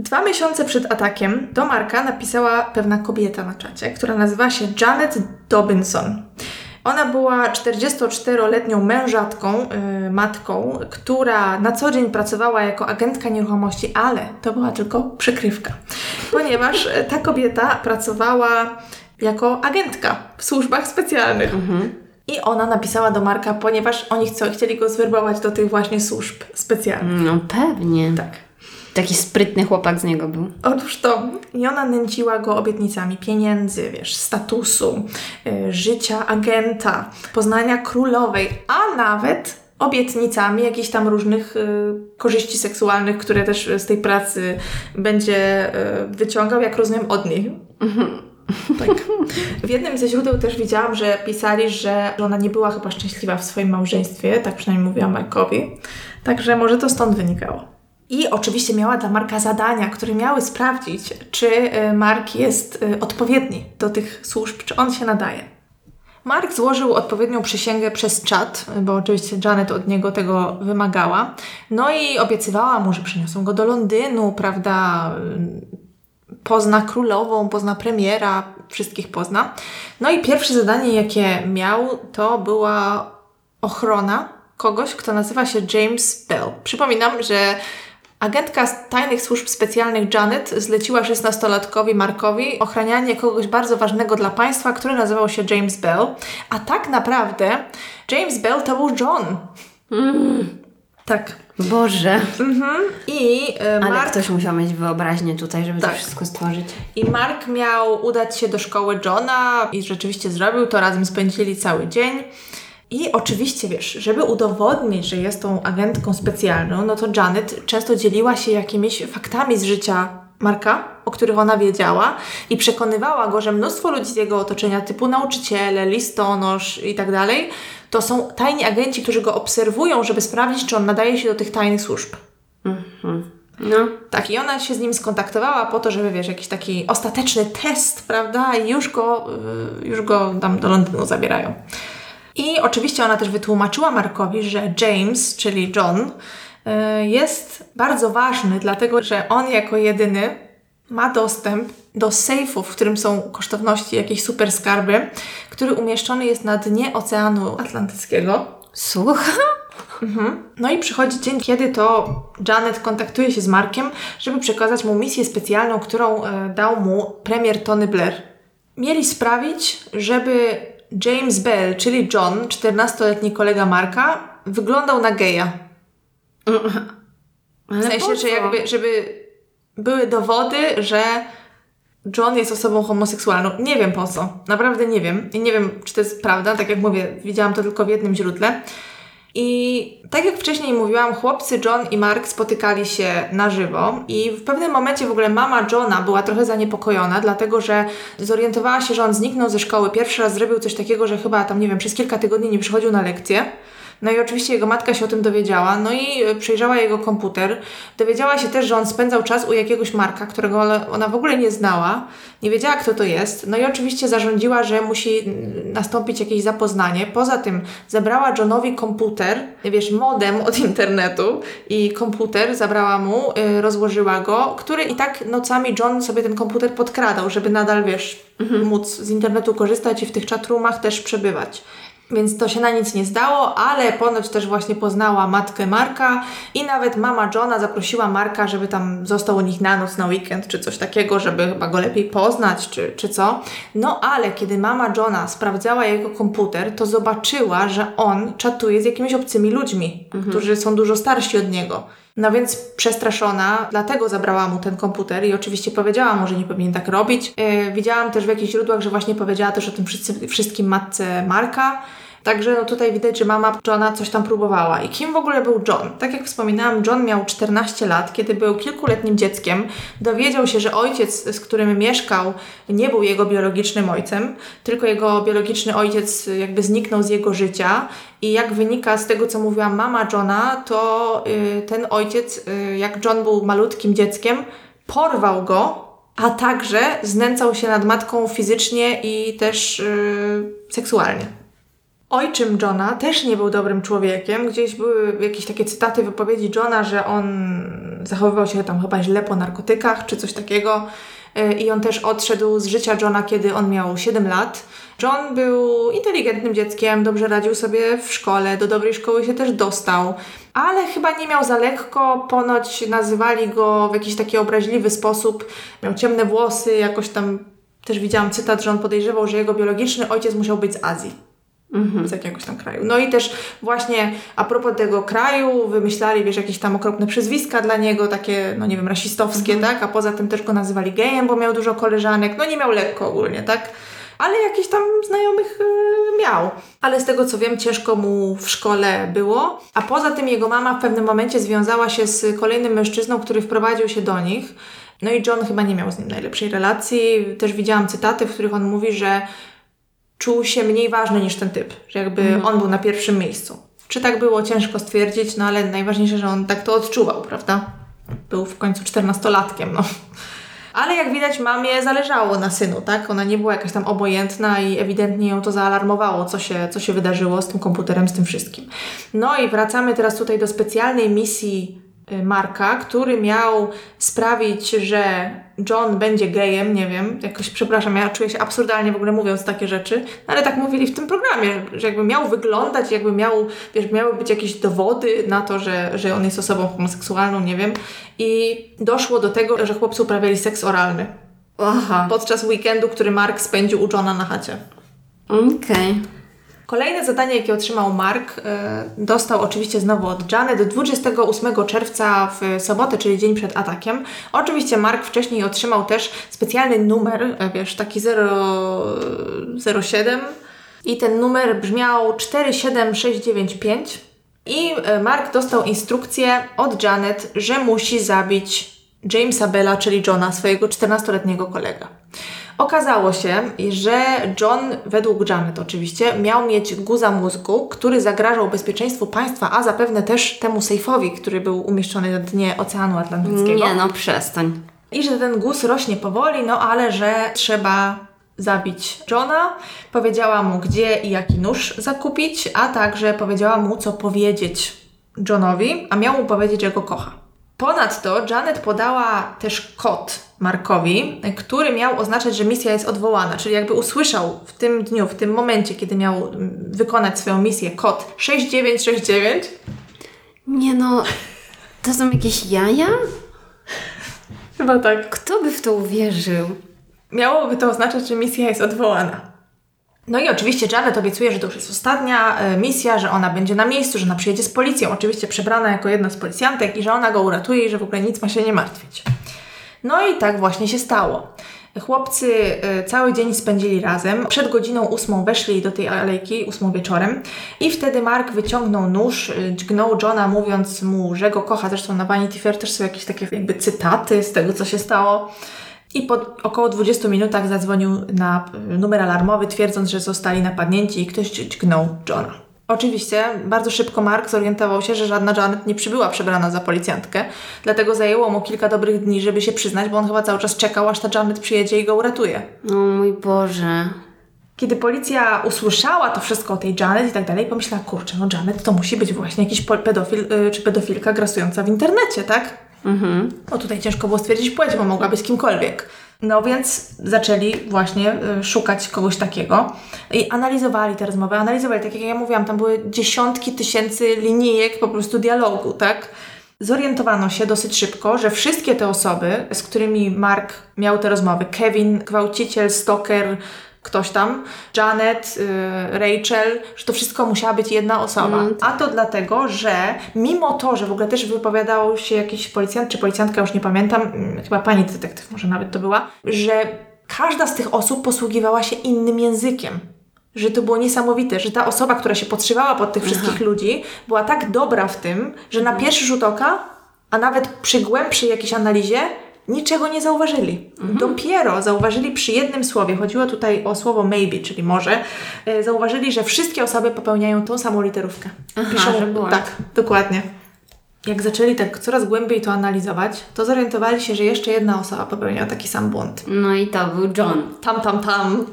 Dwa miesiące przed atakiem do Marka napisała pewna kobieta na czacie, która nazywa się Janet Dobinson. Ona była 44-letnią mężatką, yy, matką, która na co dzień pracowała jako agentka nieruchomości, ale to była tylko przykrywka, ponieważ e, ta kobieta pracowała jako agentka w służbach specjalnych. I ona napisała do Marka, ponieważ oni chcą, chcieli go zwerbować do tych właśnie służb specjalnych. No pewnie. Tak. Taki sprytny chłopak z niego był. Otóż to i ona nęciła go obietnicami pieniędzy, wiesz, statusu, y, życia agenta, poznania królowej, a nawet obietnicami jakichś tam różnych y, korzyści seksualnych, które też z tej pracy będzie y, wyciągał, jak rozumiem, od niej. [laughs] Tak. W jednym ze źródeł też widziałam, że pisali, że ona nie była chyba szczęśliwa w swoim małżeństwie, tak przynajmniej mówiła Markowi. Także może to stąd wynikało. I oczywiście miała dla Marka zadania, które miały sprawdzić, czy y, Mark jest y, odpowiedni do tych służb, czy on się nadaje. Mark złożył odpowiednią przysięgę przez czat, bo oczywiście Janet od niego tego wymagała. No i obiecywała mu, że przyniosą go do Londynu, prawda? Pozna królową, pozna premiera, wszystkich pozna. No i pierwsze zadanie, jakie miał, to była ochrona kogoś, kto nazywa się James Bell. Przypominam, że Agentka z tajnych służb specjalnych Janet zleciła 16-latkowi Markowi ochranianie kogoś bardzo ważnego dla państwa, który nazywał się James Bell. A tak naprawdę James Bell to był John. Tak. Boże. I e, Ale Mark ktoś musiał mieć wyobraźnię tutaj, żeby Tak. to wszystko stworzyć. I Mark miał udać się do szkoły Johna i rzeczywiście zrobił to, razem spędzili cały dzień. I oczywiście, wiesz, żeby udowodnić, że jest tą agentką specjalną, no to Janet często dzieliła się jakimiś faktami z życia Marka, o których ona wiedziała i przekonywała go, że mnóstwo ludzi z jego otoczenia, typu nauczyciele, listonosz i tak dalej, to są tajni agenci, którzy go obserwują, żeby sprawdzić, czy on nadaje się do tych tajnych służb. No. Tak, i ona się z nim skontaktowała po to, żeby, wiesz, jakiś taki ostateczny test, prawda, i już go, y, już go tam do Londynu zabierają. I oczywiście ona też wytłumaczyła Markowi, że James, czyli John, y, jest bardzo ważny, dlatego że on jako jedyny ma dostęp do sejfu, w którym są kosztowności, jakieś super skarby, który umieszczony jest na dnie Oceanu Atlantyckiego. Słucham? No i przychodzi dzień, kiedy to Janet kontaktuje się z Markiem, żeby przekazać mu misję specjalną, którą e, dał mu premier Tony Blair. Mieli sprawić, żeby James Bell, czyli John, 14-letni kolega Marka, wyglądał na geja. W Ale sensie, po że jakby, żeby były dowody, że John jest osobą homoseksualną. Nie wiem po co. Naprawdę nie wiem. I nie wiem, czy to jest prawda. Tak jak mówię, widziałam to tylko w jednym źródle. I tak jak wcześniej mówiłam, chłopcy John i Mark spotykali się na żywo i w pewnym momencie w ogóle mama Johna była trochę zaniepokojona, dlatego że zorientowała się, że on zniknął ze szkoły. Pierwszy raz zrobił coś takiego, że chyba tam, nie wiem, przez kilka tygodni nie przychodził na lekcje. No i oczywiście jego matka się o tym dowiedziała, no i e, przejrzała jego komputer. Dowiedziała się też, że on spędzał czas u jakiegoś Marka, którego ona- w ogóle nie znała, nie wiedziała kto to jest. No i oczywiście zarządziła, że musi mm, nastąpić jakieś zapoznanie. Poza tym zabrała Johnowi komputer, wiesz, modem od internetu i komputer zabrała mu, y, rozłożyła go, który i tak nocami John sobie ten komputer podkradał, żeby nadal, wiesz, móc z internetu korzystać i w tych chatroomach też przebywać. Więc to się na nic nie zdało, ale ponoć też właśnie poznała matkę Marka i nawet mama Johna zaprosiła Marka, żeby tam został u nich na noc, na weekend czy coś takiego, żeby chyba go lepiej poznać czy, czy co. No ale kiedy mama Johna sprawdzała jego komputer, to zobaczyła, że on czatuje z jakimiś obcymi ludźmi, którzy są dużo starsi od niego. No więc przestraszona, dlatego zabrała mu ten komputer i oczywiście powiedziała mu, że nie powinien tak robić. Yy, widziałam też w jakichś źródłach, że właśnie powiedziała też o tym wszyscy, wszystkim matce Marka. Także no tutaj widać, że mama Johna coś tam próbowała. I kim w ogóle był John? Tak jak wspominałam, John miał 14 lat, kiedy był kilkuletnim dzieckiem. Dowiedział się, że ojciec, z którym mieszkał, nie był jego biologicznym ojcem, tylko jego biologiczny ojciec jakby zniknął z jego życia. I jak wynika z tego, co mówiła mama Johna, to y, ten ojciec, y, jak John był malutkim dzieckiem, porwał go, a także znęcał się nad matką fizycznie i też y, seksualnie. Ojczym Johna też nie był dobrym człowiekiem. Gdzieś były jakieś takie cytaty wypowiedzi Johna, że on zachowywał się tam chyba źle po narkotykach czy coś takiego. Y, I on też odszedł z życia Johna, kiedy on miał 7 lat. John był inteligentnym dzieckiem, dobrze radził sobie w szkole, do dobrej szkoły się też dostał, ale chyba nie miał za lekko. Ponoć nazywali go w jakiś taki obraźliwy sposób. Miał ciemne włosy, jakoś tam też widziałam cytat, że on podejrzewał, że jego biologiczny ojciec musiał być z Azji. Z jakiegoś tam kraju. No i też właśnie a propos tego kraju wymyślali, wiesz, jakieś tam okropne przezwiska dla niego, takie, no nie wiem, rasistowskie, tak? A poza tym też go nazywali gejem, bo miał dużo koleżanek. No nie miał lekko ogólnie, tak? Ale jakiś tam znajomych y, miał. Ale z tego co wiem, ciężko mu w szkole było. A poza tym jego mama w pewnym momencie związała się z kolejnym mężczyzną, który wprowadził się do nich. No i John chyba nie miał z nim najlepszej relacji. Też widziałam cytaty, w których on mówi, że czuł się mniej ważny niż ten typ, że jakby on był na pierwszym miejscu. Czy tak było, ciężko stwierdzić, no ale najważniejsze, że on tak to odczuwał, prawda? Był w końcu czternastolatkiem, no. Ale jak widać, mamie zależało na synu, tak? Ona nie była jakaś tam obojętna i ewidentnie ją to zaalarmowało, co się, co się wydarzyło z tym komputerem, z tym wszystkim. No i wracamy teraz tutaj do specjalnej misji Marka, który miał sprawić, że John będzie gejem, nie wiem, jakoś, przepraszam, ja czuję się absurdalnie w ogóle mówiąc takie rzeczy, no ale tak mówili w tym programie, że jakby miał wyglądać, jakby miał, wiesz, miały być jakieś dowody na to, że, że on jest osobą homoseksualną, nie wiem, i doszło do tego, że chłopcy uprawiali seks oralny Aha. podczas weekendu, który Mark spędził u Johna na chacie. Okej. Kolejne zadanie, jakie otrzymał Mark, e, dostał oczywiście znowu od Janet 28 czerwca w sobotę, czyli dzień przed atakiem. Oczywiście Mark wcześniej otrzymał też specjalny numer, e, wiesz, taki 0, 07 i ten numer brzmiał 47695 i e, Mark dostał instrukcję od Janet, że musi zabić Jamesa Bella, czyli Johna, swojego 14-letniego kolega. Okazało się, że John, według Janet oczywiście, miał mieć guza mózgu, który zagrażał bezpieczeństwu państwa, a zapewne też temu sejfowi, który był umieszczony na dnie Oceanu Atlantyckiego. Nie no, przestań. I że ten guz rośnie powoli, no ale że trzeba zabić Johna. Powiedziała mu, gdzie i jaki nóż zakupić, a także powiedziała mu, co powiedzieć Johnowi, a miał mu powiedzieć, że go kocha. Ponadto Janet podała też kod Markowi, który miał oznaczać, że misja jest odwołana, czyli jakby usłyszał w tym dniu, w tym momencie, kiedy miał mm, wykonać swoją misję, kod 6969, Nie no, to są jakieś jaja? chyba tak, Kto by w to uwierzył? miałoby to oznaczać, że misja jest odwołana. No i oczywiście Janet obiecuje, że to już jest ostatnia e, misja, że ona będzie na miejscu, że ona przyjedzie z policją, oczywiście przebrana jako jedna z policjantek i że ona go uratuje i że w ogóle nic ma się nie martwić. No i tak właśnie się stało. Chłopcy e, cały dzień spędzili razem. Przed godziną ósmą weszli do tej alejki, ósmą wieczorem i wtedy Mark wyciągnął nóż, e, dźgnął Johna mówiąc mu, że go kocha. Zresztą na Vanity Fair też są jakieś takie jakby cytaty z tego, co się stało. I po około 20 minutach zadzwonił na y, numer alarmowy, twierdząc, że zostali napadnięci i ktoś dźgnął Johna. Oczywiście bardzo szybko Mark zorientował się, że żadna Janet nie przybyła przebrana za policjantkę, dlatego zajęło mu kilka dobrych dni, żeby się przyznać, bo on chyba cały czas czekał, aż ta Janet przyjedzie i go uratuje. O mój Boże. Kiedy policja usłyszała to wszystko o tej Janet i tak dalej, pomyślała, kurczę, no Janet to musi być właśnie jakiś pedofil y, czy pedofilka grasująca w internecie, tak? Mhm. No tutaj ciężko było stwierdzić płeć, bo mogła być kimkolwiek. No więc zaczęli właśnie y, szukać kogoś takiego i analizowali te rozmowy, analizowali, tak jak ja mówiłam, tam były dziesiątki tysięcy linijek po prostu dialogu, tak? Zorientowano się dosyć szybko, że wszystkie te osoby, z którymi Mark miał te rozmowy, Kevin, gwałciciel, stalker, ktoś tam, Janet, y, Rachel, że to wszystko musiała być jedna osoba. Mm, A to dlatego, że mimo to, że w ogóle też wypowiadał się jakiś policjant czy policjantka, już nie pamiętam, mm, chyba pani detektyw może nawet to była, że każda z tych osób posługiwała się innym językiem. Że to było niesamowite, że ta osoba, która się podszywała pod tych wszystkich ludzi, była tak dobra w tym, że na pierwszy rzut oka, a nawet przy głębszej jakiejś analizie, niczego nie zauważyli. Dopiero zauważyli przy jednym słowie, chodziło tutaj o słowo maybe, czyli może, e, zauważyli, że wszystkie osoby popełniają tą samą literówkę. Aha, że była. Tak, dokładnie. Jak zaczęli tak coraz głębiej to analizować, to zorientowali się, że jeszcze jedna osoba popełniła taki sam błąd. No i to był John. Tam, tam, tam.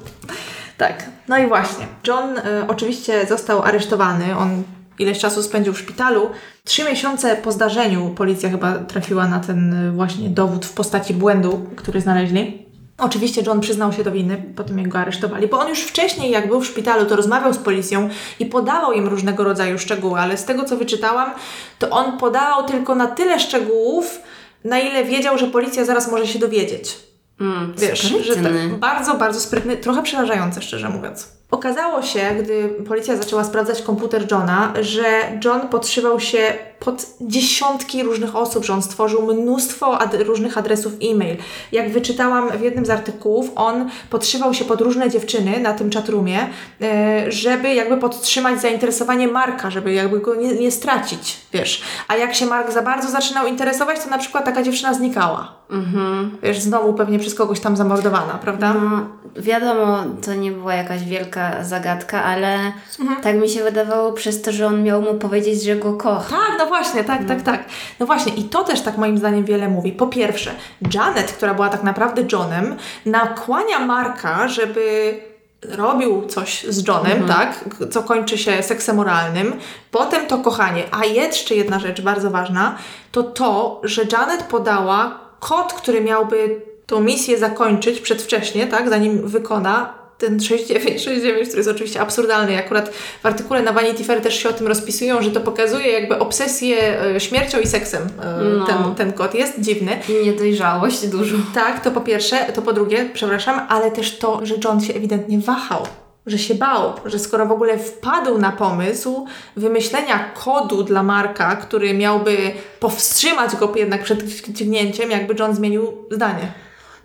Tak. No i właśnie. John y, oczywiście został aresztowany. On ileś czasu spędził w szpitalu. Trzy miesiące po zdarzeniu policja chyba trafiła na ten y, właśnie dowód w postaci błędu, który znaleźli. Oczywiście John przyznał się do winy po tym, jak go aresztowali, bo on już wcześniej, jak był w szpitalu, to rozmawiał z policją i podawał im różnego rodzaju szczegóły, ale z tego, co wyczytałam, to on podawał tylko na tyle szczegółów, na ile wiedział, że policja zaraz może się dowiedzieć. Mm, Wiesz, że sprytny. tak, bardzo, bardzo sprytny, trochę przerażające, szczerze mówiąc. Okazało się, gdy policja zaczęła sprawdzać komputer Johna, że John podszywał się pod dziesiątki różnych osób, że on stworzył mnóstwo ad różnych adresów e-mail. Jak wyczytałam w jednym z artykułów, on podszywał się pod różne dziewczyny na tym chatroomie, e, żeby jakby podtrzymać zainteresowanie Marka, żeby jakby go nie, nie stracić, wiesz. A jak się Mark za bardzo zaczynał interesować, to na przykład taka dziewczyna znikała. Mhm. Wiesz, znowu pewnie przez kogoś tam zamordowana, prawda? No, wiadomo, to nie była jakaś wielka zagadka, ale Mhm. tak mi się wydawało przez to, że on miał mu powiedzieć, że go kocha. Tak, no właśnie, tak, tak, tak. No właśnie, i to też tak moim zdaniem wiele mówi. Po pierwsze, Janet, która była tak naprawdę Johnem, nakłania Marka, żeby robił coś z Johnem, tak, co kończy się seksem oralnym, potem to kochanie. A jeszcze jedna rzecz bardzo ważna, to to, że Janet podała kod, który miałby tą misję zakończyć przedwcześnie, tak, zanim wykona ten 6969, który jest oczywiście absurdalny. Akurat w artykule na Vanity Fair też się o tym rozpisują, że to pokazuje jakby obsesję e, śmiercią i seksem. e, No. Ten, ten kod jest dziwny. I niedojrzałość dużo. Tak, to po pierwsze, to po drugie, przepraszam, ale też to, że John się ewidentnie wahał, że się bał, że skoro w ogóle wpadł na pomysł wymyślenia kodu dla Marka, który miałby powstrzymać go jednak przed dźgnięciem, jakby John zmienił zdanie.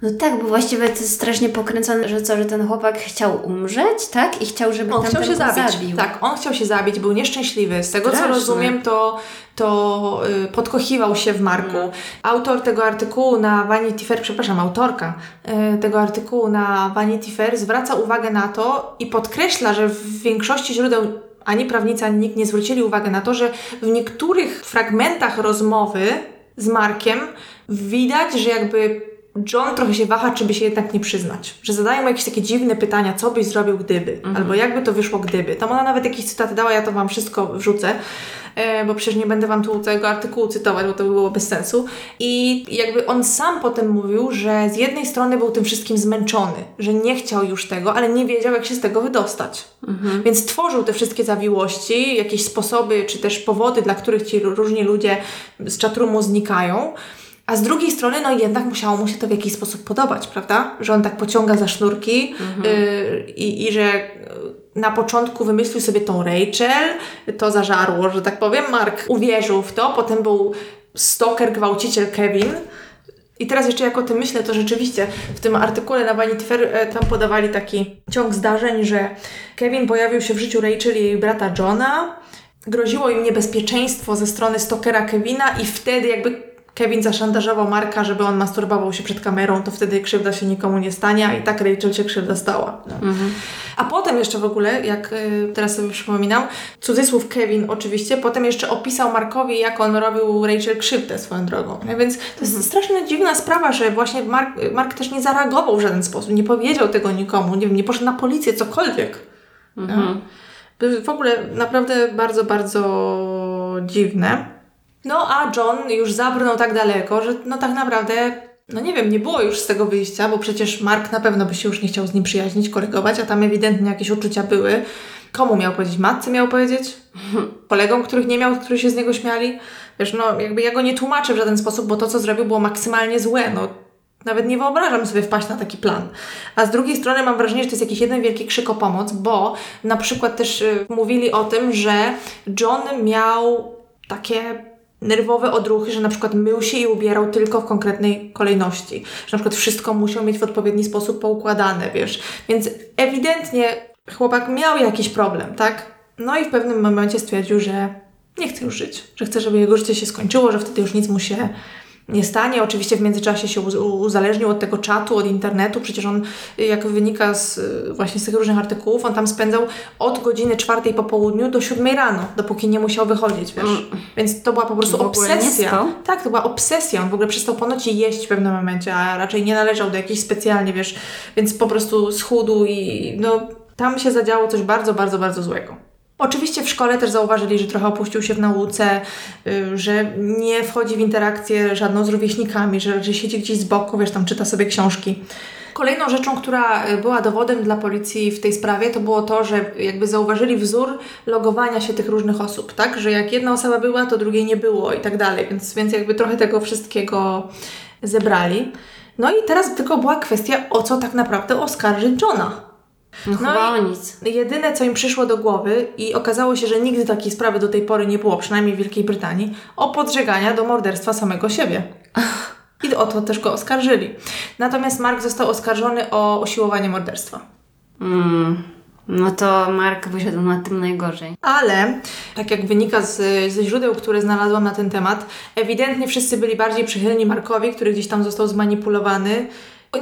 No tak, bo właściwie to jest strasznie pokręcone, że co, że ten chłopak chciał umrzeć, tak? I chciał, żeby On chciał się zabić. zabił. Tak, on chciał się zabić, był nieszczęśliwy. Z tego Straszne. co rozumiem, to, to y, podkochiwał się w Marku. Autor tego artykułu na Vanity Fair, przepraszam, autorka y, tego artykułu na Vanity Fair zwraca uwagę na to i podkreśla, że w większości źródeł ani prawnicy, ani nikt nie zwrócili uwagi na to, że w niektórych fragmentach rozmowy z Markiem widać, że jakby John trochę się waha, czy by się jednak nie przyznać. Że zadają mu jakieś takie dziwne pytania, co byś zrobił gdyby, albo jakby to wyszło gdyby. Tam ona nawet jakieś cytaty dała, ja to Wam wszystko wrzucę, e, bo przecież nie będę Wam tu całego artykułu cytować, bo to by było bez sensu. I jakby on sam potem mówił, że z jednej strony był tym wszystkim zmęczony, że nie chciał już tego, ale nie wiedział, jak się z tego wydostać. Więc tworzył te wszystkie zawiłości, jakieś sposoby, czy też powody, dla których ci różni ludzie z czatroomu znikają. A z drugiej strony, no jednak musiało mu się to w jakiś sposób podobać, prawda? Że on tak pociąga za sznurki yy, i, i że yy, na początku wymyślił sobie tą Rachel, to zażarło, że tak powiem. Mark uwierzył w to, potem był stalker, gwałciciel Kevin. I teraz jeszcze jak o tym myślę, to rzeczywiście w tym artykule na Vanity Fair e, tam podawali taki ciąg zdarzeń, że Kevin pojawił się w życiu Rachel i jej brata Johna, groziło im niebezpieczeństwo ze strony stalkera Kevina i wtedy jakby Kevin zaszantażował Marka, żeby on masturbował się przed kamerą, to wtedy krzywda się nikomu nie stanie, a i tak Rachel się krzywda stała. No. A potem jeszcze w ogóle, jak y, teraz sobie przypominam, cudzysłów Kevin oczywiście, potem jeszcze opisał Markowi, jak on robił Rachel krzywdę swoją drogą. No więc to jest strasznie dziwna sprawa, że właśnie Mark, Mark też nie zareagował w żaden sposób, nie powiedział tego nikomu, nie wiem, nie poszedł na policję, cokolwiek. No. W ogóle naprawdę bardzo, bardzo dziwne. No a John już zabrnął tak daleko, że no tak naprawdę, no nie wiem, nie było już z tego wyjścia, bo przecież Mark na pewno by się już nie chciał z nim przyjaźnić, kolegować, a tam ewidentnie jakieś uczucia były. Komu miał powiedzieć? Matce miał powiedzieć? [laughs] Kolegom, których nie miał, którzy się z niego śmiali? Wiesz, no jakby ja go nie tłumaczę w żaden sposób, bo to, co zrobił, było maksymalnie złe, no. Nawet nie wyobrażam sobie wpaść na taki plan. A z drugiej strony mam wrażenie, że to jest jakiś jeden wielki krzyk o pomoc, bo na przykład też y, mówili o tym, że John miał takie nerwowe odruchy, że na przykład mył się i ubierał tylko w konkretnej kolejności. Że na przykład wszystko musiał mieć w odpowiedni sposób poukładane, wiesz. Więc ewidentnie chłopak miał jakiś problem, tak? No i w pewnym momencie stwierdził, że nie chce już żyć. Że chce, żeby jego życie się skończyło, że wtedy już nic mu się nie stanie. Oczywiście w międzyczasie się uz- uzależnił od tego czatu, od internetu. Przecież on, jak wynika z, właśnie z tych różnych artykułów, on tam spędzał od godziny czwartej po południu do siódmej rano, dopóki nie musiał wychodzić, wiesz. Więc to była po prostu obsesja. Tak, to była obsesja. On w ogóle przestał ponoć jeść w pewnym momencie, a raczej nie należał do jakiejś specjalnie, wiesz, więc po prostu schudł i no tam się zadziało coś bardzo, bardzo, bardzo złego. Oczywiście w szkole też zauważyli, że trochę opuścił się w nauce, y, że nie wchodzi w interakcję żadną z rówieśnikami, że, że siedzi gdzieś z boku, wiesz, tam czyta sobie książki. Kolejną rzeczą, która y, była dowodem dla policji w tej sprawie, to było to, że jakby zauważyli wzór logowania się tych różnych osób, tak? Że jak jedna osoba była, to drugiej nie było i tak dalej, więc, więc jakby trochę tego wszystkiego zebrali. No i teraz tylko była kwestia, o co tak naprawdę oskarżyć Johna. No, chyba i- o nic. Jedyne, co im przyszło do głowy i okazało się, że nigdy takiej sprawy do tej pory nie było, przynajmniej w Wielkiej Brytanii, o podżegania do morderstwa samego siebie. I o to też go oskarżyli. Natomiast Mark został oskarżony o usiłowanie morderstwa. Mm. No to Mark wyszedł na tym najgorzej. Ale, tak jak wynika z, ze źródeł, które znalazłam na ten temat, ewidentnie wszyscy byli bardziej przychylni Markowi, który gdzieś tam został zmanipulowany.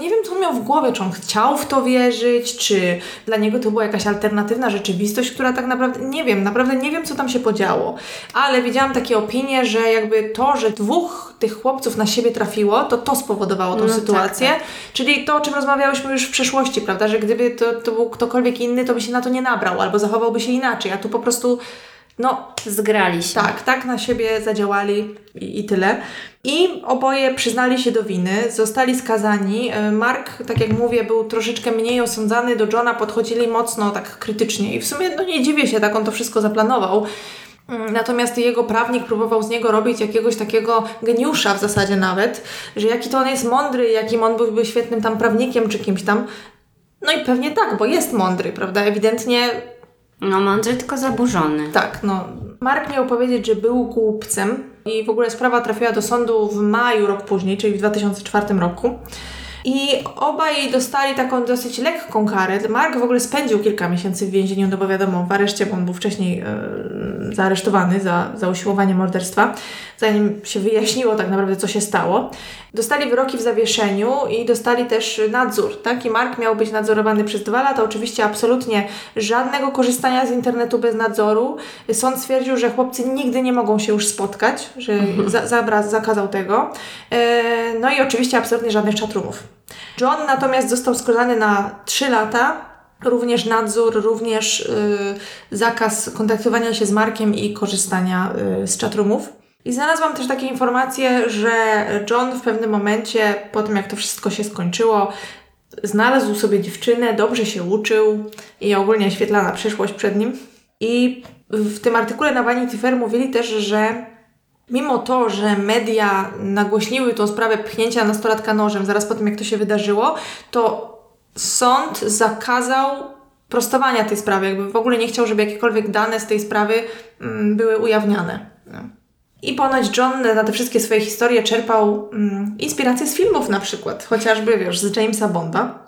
Nie wiem, co on miał w głowie, czy on chciał w to wierzyć, czy dla niego to była jakaś alternatywna rzeczywistość, która tak naprawdę, nie wiem, naprawdę nie wiem, co tam się podziało. Ale widziałam takie opinie, że jakby to, że dwóch tych chłopców na siebie trafiło, to to spowodowało tą No tak, sytuację. tak. Czyli to, o czym rozmawiałyśmy już w przeszłości, prawda, że gdyby to, to był ktokolwiek inny, to by się na to nie nabrał, albo zachowałby się inaczej, a tu po prostu, no, Zgrali się. tak, tak na siebie zadziałali i, i tyle. I oboje przyznali się do winy, zostali skazani. E, Mark, tak jak mówię, był troszeczkę mniej osądzany, do Johna podchodzili mocno tak krytycznie i w sumie no nie dziwię się, tak on to wszystko zaplanował. Mm, Natomiast jego prawnik próbował z niego robić jakiegoś takiego geniusza w zasadzie nawet, że jaki to on jest mądry, jakim on byłby świetnym tam prawnikiem czy kimś tam. No i pewnie tak, bo jest mądry, prawda? Ewidentnie No mądry, tylko zaburzony. tak, no. Mark miał powiedzieć, że był głupcem i w ogóle sprawa trafiła do sądu w maju rok później, czyli w 2004 roku. I obaj dostali taką dosyć lekką karę. Mark w ogóle spędził kilka miesięcy w więzieniu, no bo wiadomo, w areszcie, bo on był wcześniej e, zaaresztowany za, za usiłowanie morderstwa, zanim się wyjaśniło tak naprawdę, co się stało. Dostali wyroki w zawieszeniu i dostali też nadzór, tak? I Mark miał być nadzorowany przez dwa lata. Oczywiście absolutnie żadnego korzystania z internetu bez nadzoru. Sąd stwierdził, że chłopcy nigdy nie mogą się już spotkać, że za, zabra, zakazał tego. E, no i oczywiście absolutnie żadnych chatroomów. John natomiast został skazany na 3 lata. Również nadzór, również y, zakaz kontaktowania się z Markiem i korzystania y, z chatroomów. I znalazłam też takie informacje, że John w pewnym momencie, po tym jak to wszystko się skończyło, znalazł sobie dziewczynę, dobrze się uczył i ogólnie świetlana przyszłość przed nim. I w tym artykule na Vanity Fair mówili też, że mimo to, że media nagłośniły tą sprawę pchnięcia nastolatka nożem zaraz po tym, jak to się wydarzyło, to sąd zakazał prostowania tej sprawy. Jakby w ogóle nie chciał, żeby jakiekolwiek dane z tej sprawy mm, były ujawniane. I ponoć John na te wszystkie swoje historie czerpał mm, inspiracje z filmów na przykład, chociażby, wiesz, z Jamesa Bonda.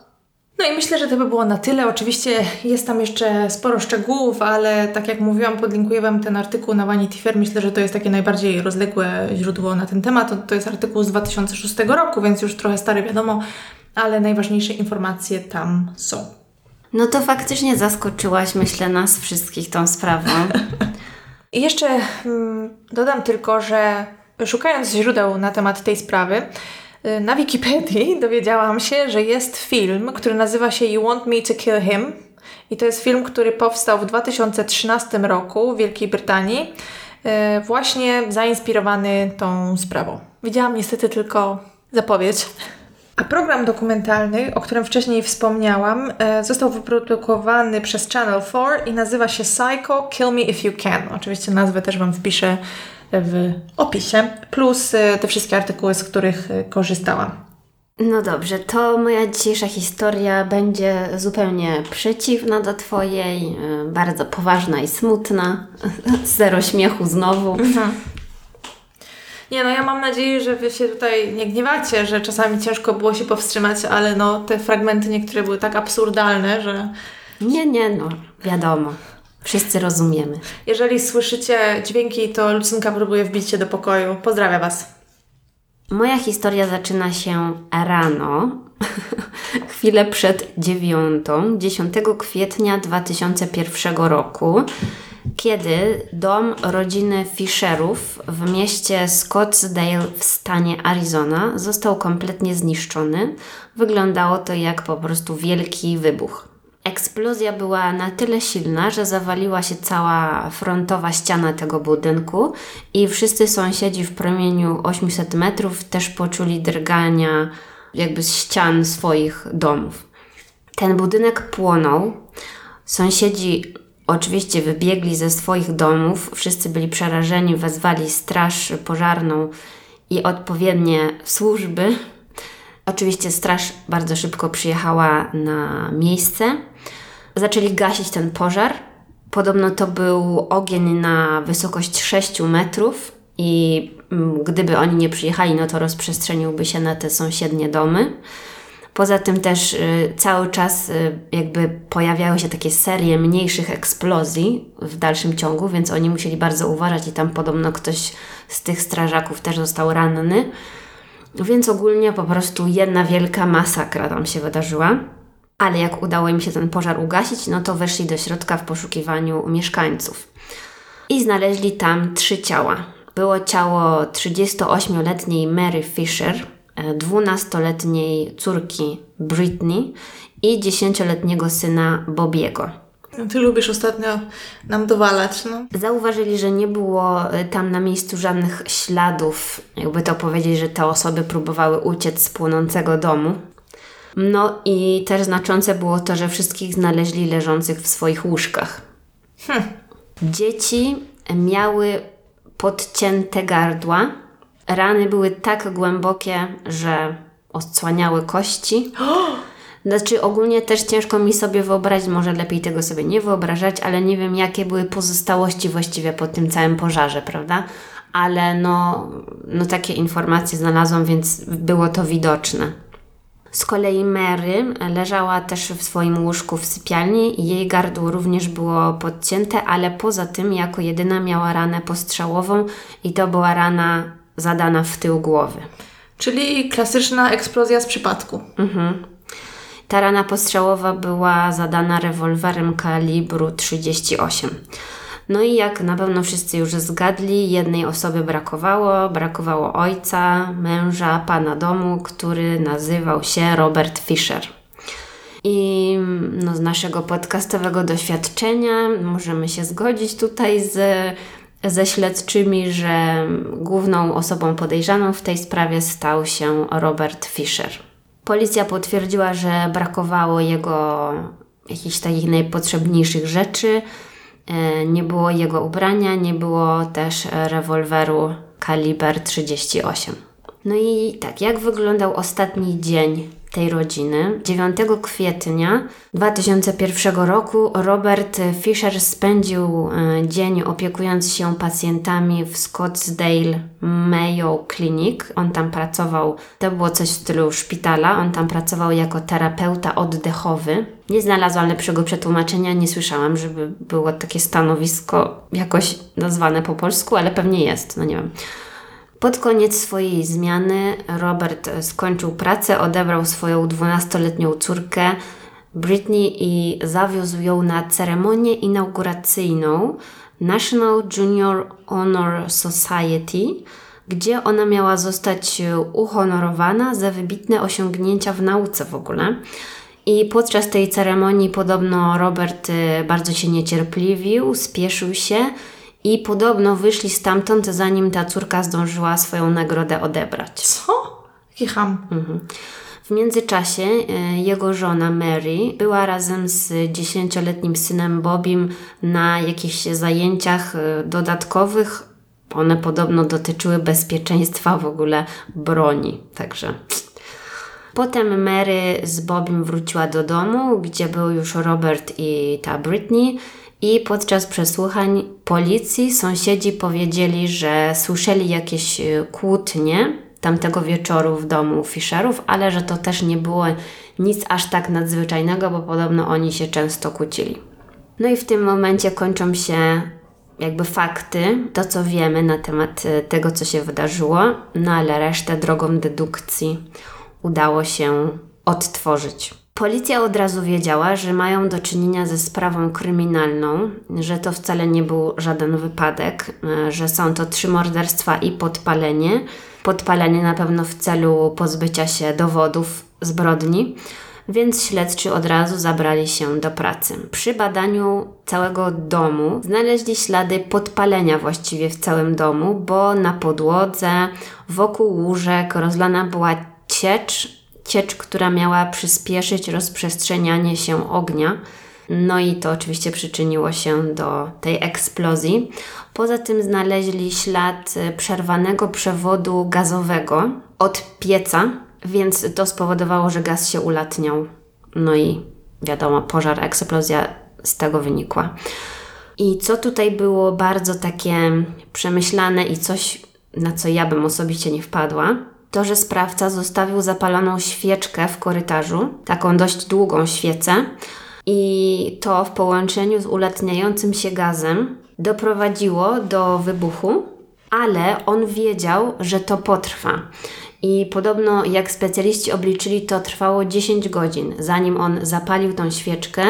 No i myślę, że to by było na tyle. Oczywiście jest tam jeszcze sporo szczegółów, ale tak jak mówiłam, podlinkuję Wam ten artykuł na Vanity Fair. Myślę, że to jest takie najbardziej rozległe źródło na ten temat. To, to jest artykuł z 2006 roku, więc już trochę stary wiadomo, ale najważniejsze informacje tam są. No to faktycznie zaskoczyłaś, myślę, nas wszystkich tą sprawą. [laughs] I jeszcze mm, dodam tylko, że szukając źródeł na temat tej sprawy, y, na Wikipedii [laughs] dowiedziałam się, że jest film, który nazywa się You Want Me to Kill Him. I to jest film, który powstał w 2013 roku w Wielkiej Brytanii, y, właśnie zainspirowany tą sprawą. Widziałam niestety tylko zapowiedź. [laughs] A program dokumentalny, o którym wcześniej wspomniałam, e, został wyprodukowany przez Channel 4 i nazywa się Psycho Kill Me If You Can. Oczywiście nazwę też Wam wpiszę w opisie, plus e, te wszystkie artykuły, z których e, korzystałam. No dobrze, to moja dzisiejsza historia będzie zupełnie przeciwna do Twojej, bardzo poważna i smutna. [laughs] Zero śmiechu znowu. Nie no, ja mam nadzieję, że Wy się tutaj nie gniewacie, że czasami ciężko było się powstrzymać, ale no te fragmenty niektóre były tak absurdalne, że Nie, nie, no, wiadomo. Wszyscy rozumiemy. jeżeli słyszycie dźwięki, to Lucynka próbuje wbić się do pokoju. Pozdrawiam Was. Moja historia zaczyna się rano, chwilę przed dziewiątą, 10 kwietnia 2001 roku, kiedy dom rodziny Fisherów w mieście Scottsdale w stanie Arizona został kompletnie zniszczony. Wyglądało to jak po prostu wielki wybuch. Eksplozja była na tyle silna, że zawaliła się cała frontowa ściana tego budynku i wszyscy sąsiedzi w promieniu 800 metrów też poczuli drgania jakby z ścian swoich domów. Ten budynek płonął. Sąsiedzi oczywiście wybiegli ze swoich domów, wszyscy byli przerażeni, wezwali straż pożarną i odpowiednie służby. Oczywiście straż bardzo szybko przyjechała na miejsce. Zaczęli gasić ten pożar. Podobno to był ogień na wysokość 6 metrów i mm, gdyby oni nie przyjechali, no to rozprzestrzeniłby się na te sąsiednie domy. Poza tym też y, cały czas y, jakby pojawiały się takie serie mniejszych eksplozji w dalszym ciągu, więc oni musieli bardzo uważać i tam podobno ktoś z tych strażaków też został ranny. Więc ogólnie po prostu jedna wielka masakra tam się wydarzyła. Ale jak udało im się ten pożar ugasić, no to weszli do środka w poszukiwaniu mieszkańców. I znaleźli tam trzy ciała. Było ciało 38-letniej Mary Fisher, 12-letniej córki Britney i 10-letniego syna Bobiego. Ty lubisz ostatnio nam dowalać, no. Zauważyli, że nie było y, tam na miejscu żadnych śladów, jakby to powiedzieć, że te osoby próbowały uciec z płonącego domu. No i też znaczące było to, że wszystkich znaleźli leżących w swoich łóżkach. Dzieci miały podcięte gardła. Rany były tak głębokie, że odsłaniały kości. [gasps] Znaczy ogólnie też ciężko mi sobie wyobrazić, może lepiej tego sobie nie wyobrażać, ale nie wiem jakie były pozostałości właściwie po tym całym pożarze, prawda? Ale no, no takie informacje znalazłam, więc było to widoczne. Z kolei Mary leżała też w swoim łóżku w sypialni i jej gardło również było podcięte, ale poza tym jako jedyna miała ranę postrzałową i to była rana zadana w tył głowy. Czyli klasyczna eksplozja z przypadku. Ta rana postrzałowa była zadana rewolwerem kalibru 38. No i jak na pewno wszyscy już zgadli, jednej osoby brakowało. Brakowało ojca, męża, pana domu, który nazywał się Robert Fisher. I no, z naszego podcastowego doświadczenia możemy się zgodzić tutaj z, ze śledczymi, że główną osobą podejrzaną w tej sprawie stał się Robert Fisher. Policja potwierdziła, że brakowało jego jakichś takich najpotrzebniejszych rzeczy. E, Nie było jego ubrania, nie było też e, rewolweru kaliber 38. No i tak, jak wyglądał ostatni dzień tej rodziny? 9 kwietnia 2001 roku Robert Fisher spędził e, dzień opiekując się pacjentami w Scottsdale Mayo Clinic. On tam pracował, to było coś w stylu szpitala, on tam pracował jako terapeuta oddechowy. Nie znalazłam lepszego przetłumaczenia, nie słyszałam, żeby było takie stanowisko jakoś nazwane po polsku, ale pewnie jest, no nie wiem. Pod koniec swojej zmiany Robert skończył pracę, odebrał swoją 12-letnią córkę Britney i zawiózł ją na ceremonię inauguracyjną National Junior Honor Society, gdzie ona miała zostać uhonorowana za wybitne osiągnięcia w nauce w ogóle. I podczas tej ceremonii podobno Robert bardzo się niecierpliwił, spieszył się i podobno wyszli stamtąd, zanim ta córka zdążyła swoją nagrodę odebrać. Co? Jaki ham. W międzyczasie e, jego żona Mary była razem z dziesięcioletnim synem Bobim na jakichś zajęciach e, dodatkowych. One podobno dotyczyły bezpieczeństwa w ogóle broni, także. Potem Mary z Bobim wróciła do domu, gdzie był już Robert i ta Britney. I podczas przesłuchań policji sąsiedzi powiedzieli, że słyszeli jakieś e, kłótnie tamtego wieczoru w domu Fisherów, ale że to też nie było nic aż tak nadzwyczajnego, bo podobno oni się często kłócili. No i w tym momencie kończą się jakby fakty, to co wiemy na temat e, tego, co się wydarzyło, no ale resztę drogą dedukcji udało się odtworzyć. Policja od razu wiedziała, że mają do czynienia ze sprawą kryminalną, że to wcale nie był żaden wypadek, e, że są to trzy morderstwa i podpalenie. Podpalenie na pewno w celu pozbycia się dowodów zbrodni, więc śledczy od razu zabrali się do pracy. Przy badaniu całego domu znaleźli ślady podpalenia właściwie w całym domu, bo na podłodze, wokół łóżek rozlana była ciecz, ciecz, która miała przyspieszyć rozprzestrzenianie się ognia. No i to oczywiście przyczyniło się do tej eksplozji. Poza tym znaleźli ślad e, przerwanego przewodu gazowego od pieca, więc to spowodowało, że gaz się ulatniał. No i wiadomo, pożar, eksplozja z tego wynikła. I co tutaj było bardzo takie przemyślane i coś, na co ja bym osobiście nie wpadła, to, że sprawca zostawił zapaloną świeczkę w korytarzu, taką dość długą świecę, i to w połączeniu z ulatniającym się gazem doprowadziło do wybuchu, ale on wiedział, że to potrwa. I podobno, jak specjaliści obliczyli, to trwało 10 godzin, zanim on zapalił tą świeczkę,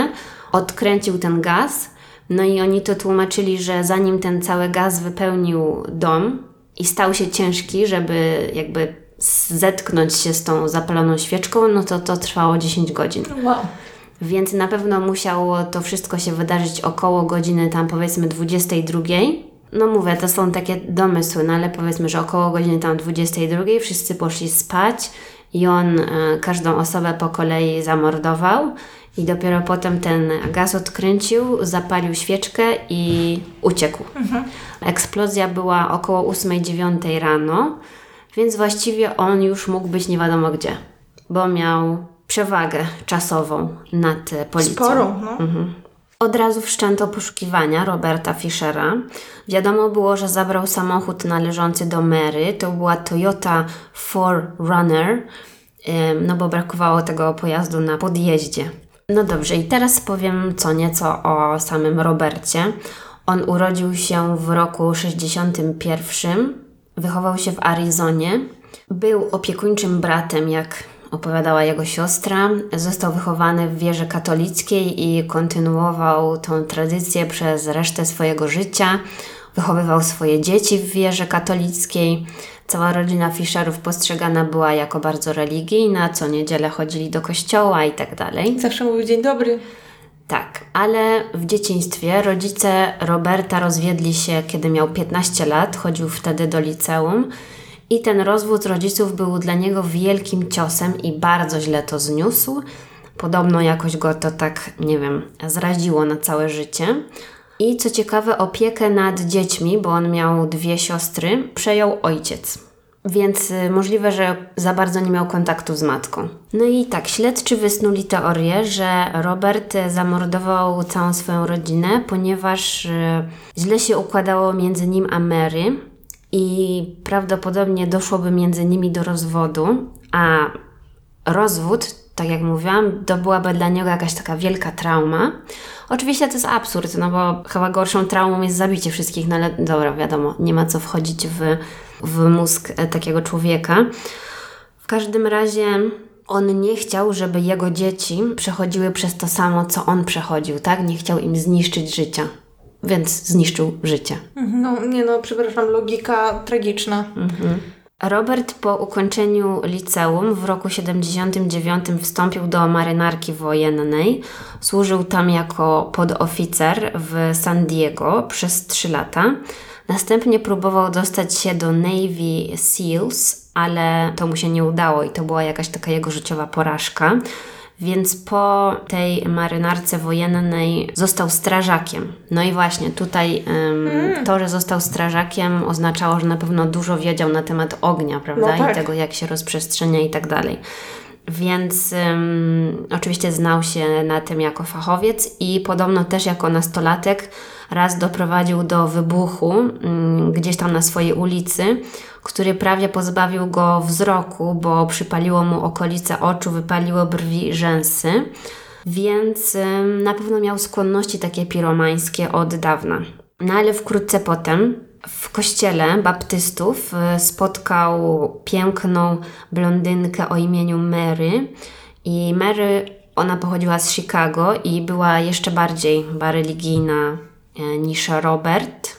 odkręcił ten gaz. No i oni to tłumaczyli, że zanim ten cały gaz wypełnił dom i stał się ciężki, żeby jakby zetknąć się z tą zapaloną świeczką, no to to trwało 10 godzin. Wow. Więc na pewno musiało to wszystko się wydarzyć około godziny tam powiedzmy 22. No mówię, to są takie domysły, no ale powiedzmy, że około godziny tam 22 wszyscy poszli spać i on e, każdą osobę po kolei zamordował i dopiero potem ten gaz odkręcił, zapalił świeczkę i uciekł. Eksplozja była około 8-9 rano, więc właściwie on już mógł być nie wiadomo gdzie, bo miał przewagę czasową nad e, policją. Sporą, no. Od razu wszczęto poszukiwania Roberta Fischera. Wiadomo było, że zabrał samochód należący do Mary. To była Toyota 4Runner, ym, no bo brakowało tego pojazdu na podjeździe. No dobrze, i teraz powiem co nieco o samym Robercie. On urodził się w roku 61, wychował się w Arizonie, był opiekuńczym bratem, jak opowiadała jego siostra. Został wychowany w wierze katolickiej i kontynuował tą tradycję przez resztę swojego życia. Wychowywał swoje dzieci w wierze katolickiej. Cała rodzina Fischerów postrzegana była jako bardzo religijna, co niedzielę chodzili do kościoła i tak dalej. Zawsze mówił dzień dobry. Tak, ale w dzieciństwie rodzice Roberta rozwiedli się, kiedy miał 15 lat, chodził wtedy do liceum i ten rozwód rodziców był dla niego wielkim ciosem i bardzo źle to zniósł. Podobno jakoś go to tak, nie wiem, zraziło na całe życie. I co ciekawe, opiekę nad dziećmi, bo on miał dwie siostry, przejął ojciec. Więc y, możliwe, że za bardzo nie miał kontaktu z matką. No i tak, śledczy wysnuli teorię, że Robert y, zamordował całą swoją rodzinę, ponieważ y, źle się układało między nim a Mary i prawdopodobnie doszłoby między nimi do rozwodu, a rozwód, tak jak mówiłam, to byłaby dla niego jakaś taka wielka trauma. Oczywiście to jest absurd, no bo chyba gorszą traumą jest zabicie wszystkich, no ale dobra, wiadomo, nie ma co wchodzić w, w mózg e, takiego człowieka. W każdym razie on nie chciał, żeby jego dzieci przechodziły przez to samo, co on przechodził, tak? Nie chciał im zniszczyć życia, więc zniszczył życie. No nie no, przepraszam, logika tragiczna. Robert po ukończeniu liceum w roku 79 wstąpił do marynarki wojennej. Służył tam jako podoficer w San Diego przez 3 lata. Następnie próbował dostać się do Navy SEALs, ale to mu się nie udało i to była jakaś taka jego życiowa porażka. Więc po tej marynarce wojennej został strażakiem. No i właśnie tutaj ym, to, że został strażakiem oznaczało, że na pewno dużo wiedział na temat ognia, prawda? No tak. I tego, jak się rozprzestrzenia i tak dalej. Więc ym, oczywiście znał się na tym jako fachowiec i podobno też jako nastolatek raz doprowadził do wybuchu ym, gdzieś tam na swojej ulicy, który prawie pozbawił go wzroku, bo przypaliło mu okolice oczu, wypaliło brwi, rzęsy. Więc na pewno miał skłonności takie piromańskie od dawna. No ale wkrótce potem w kościele baptystów y, spotkał piękną blondynkę o imieniu Mary. I Mary, ona pochodziła z Chicago i była jeszcze bardziej chyba religijna e, niż Robert.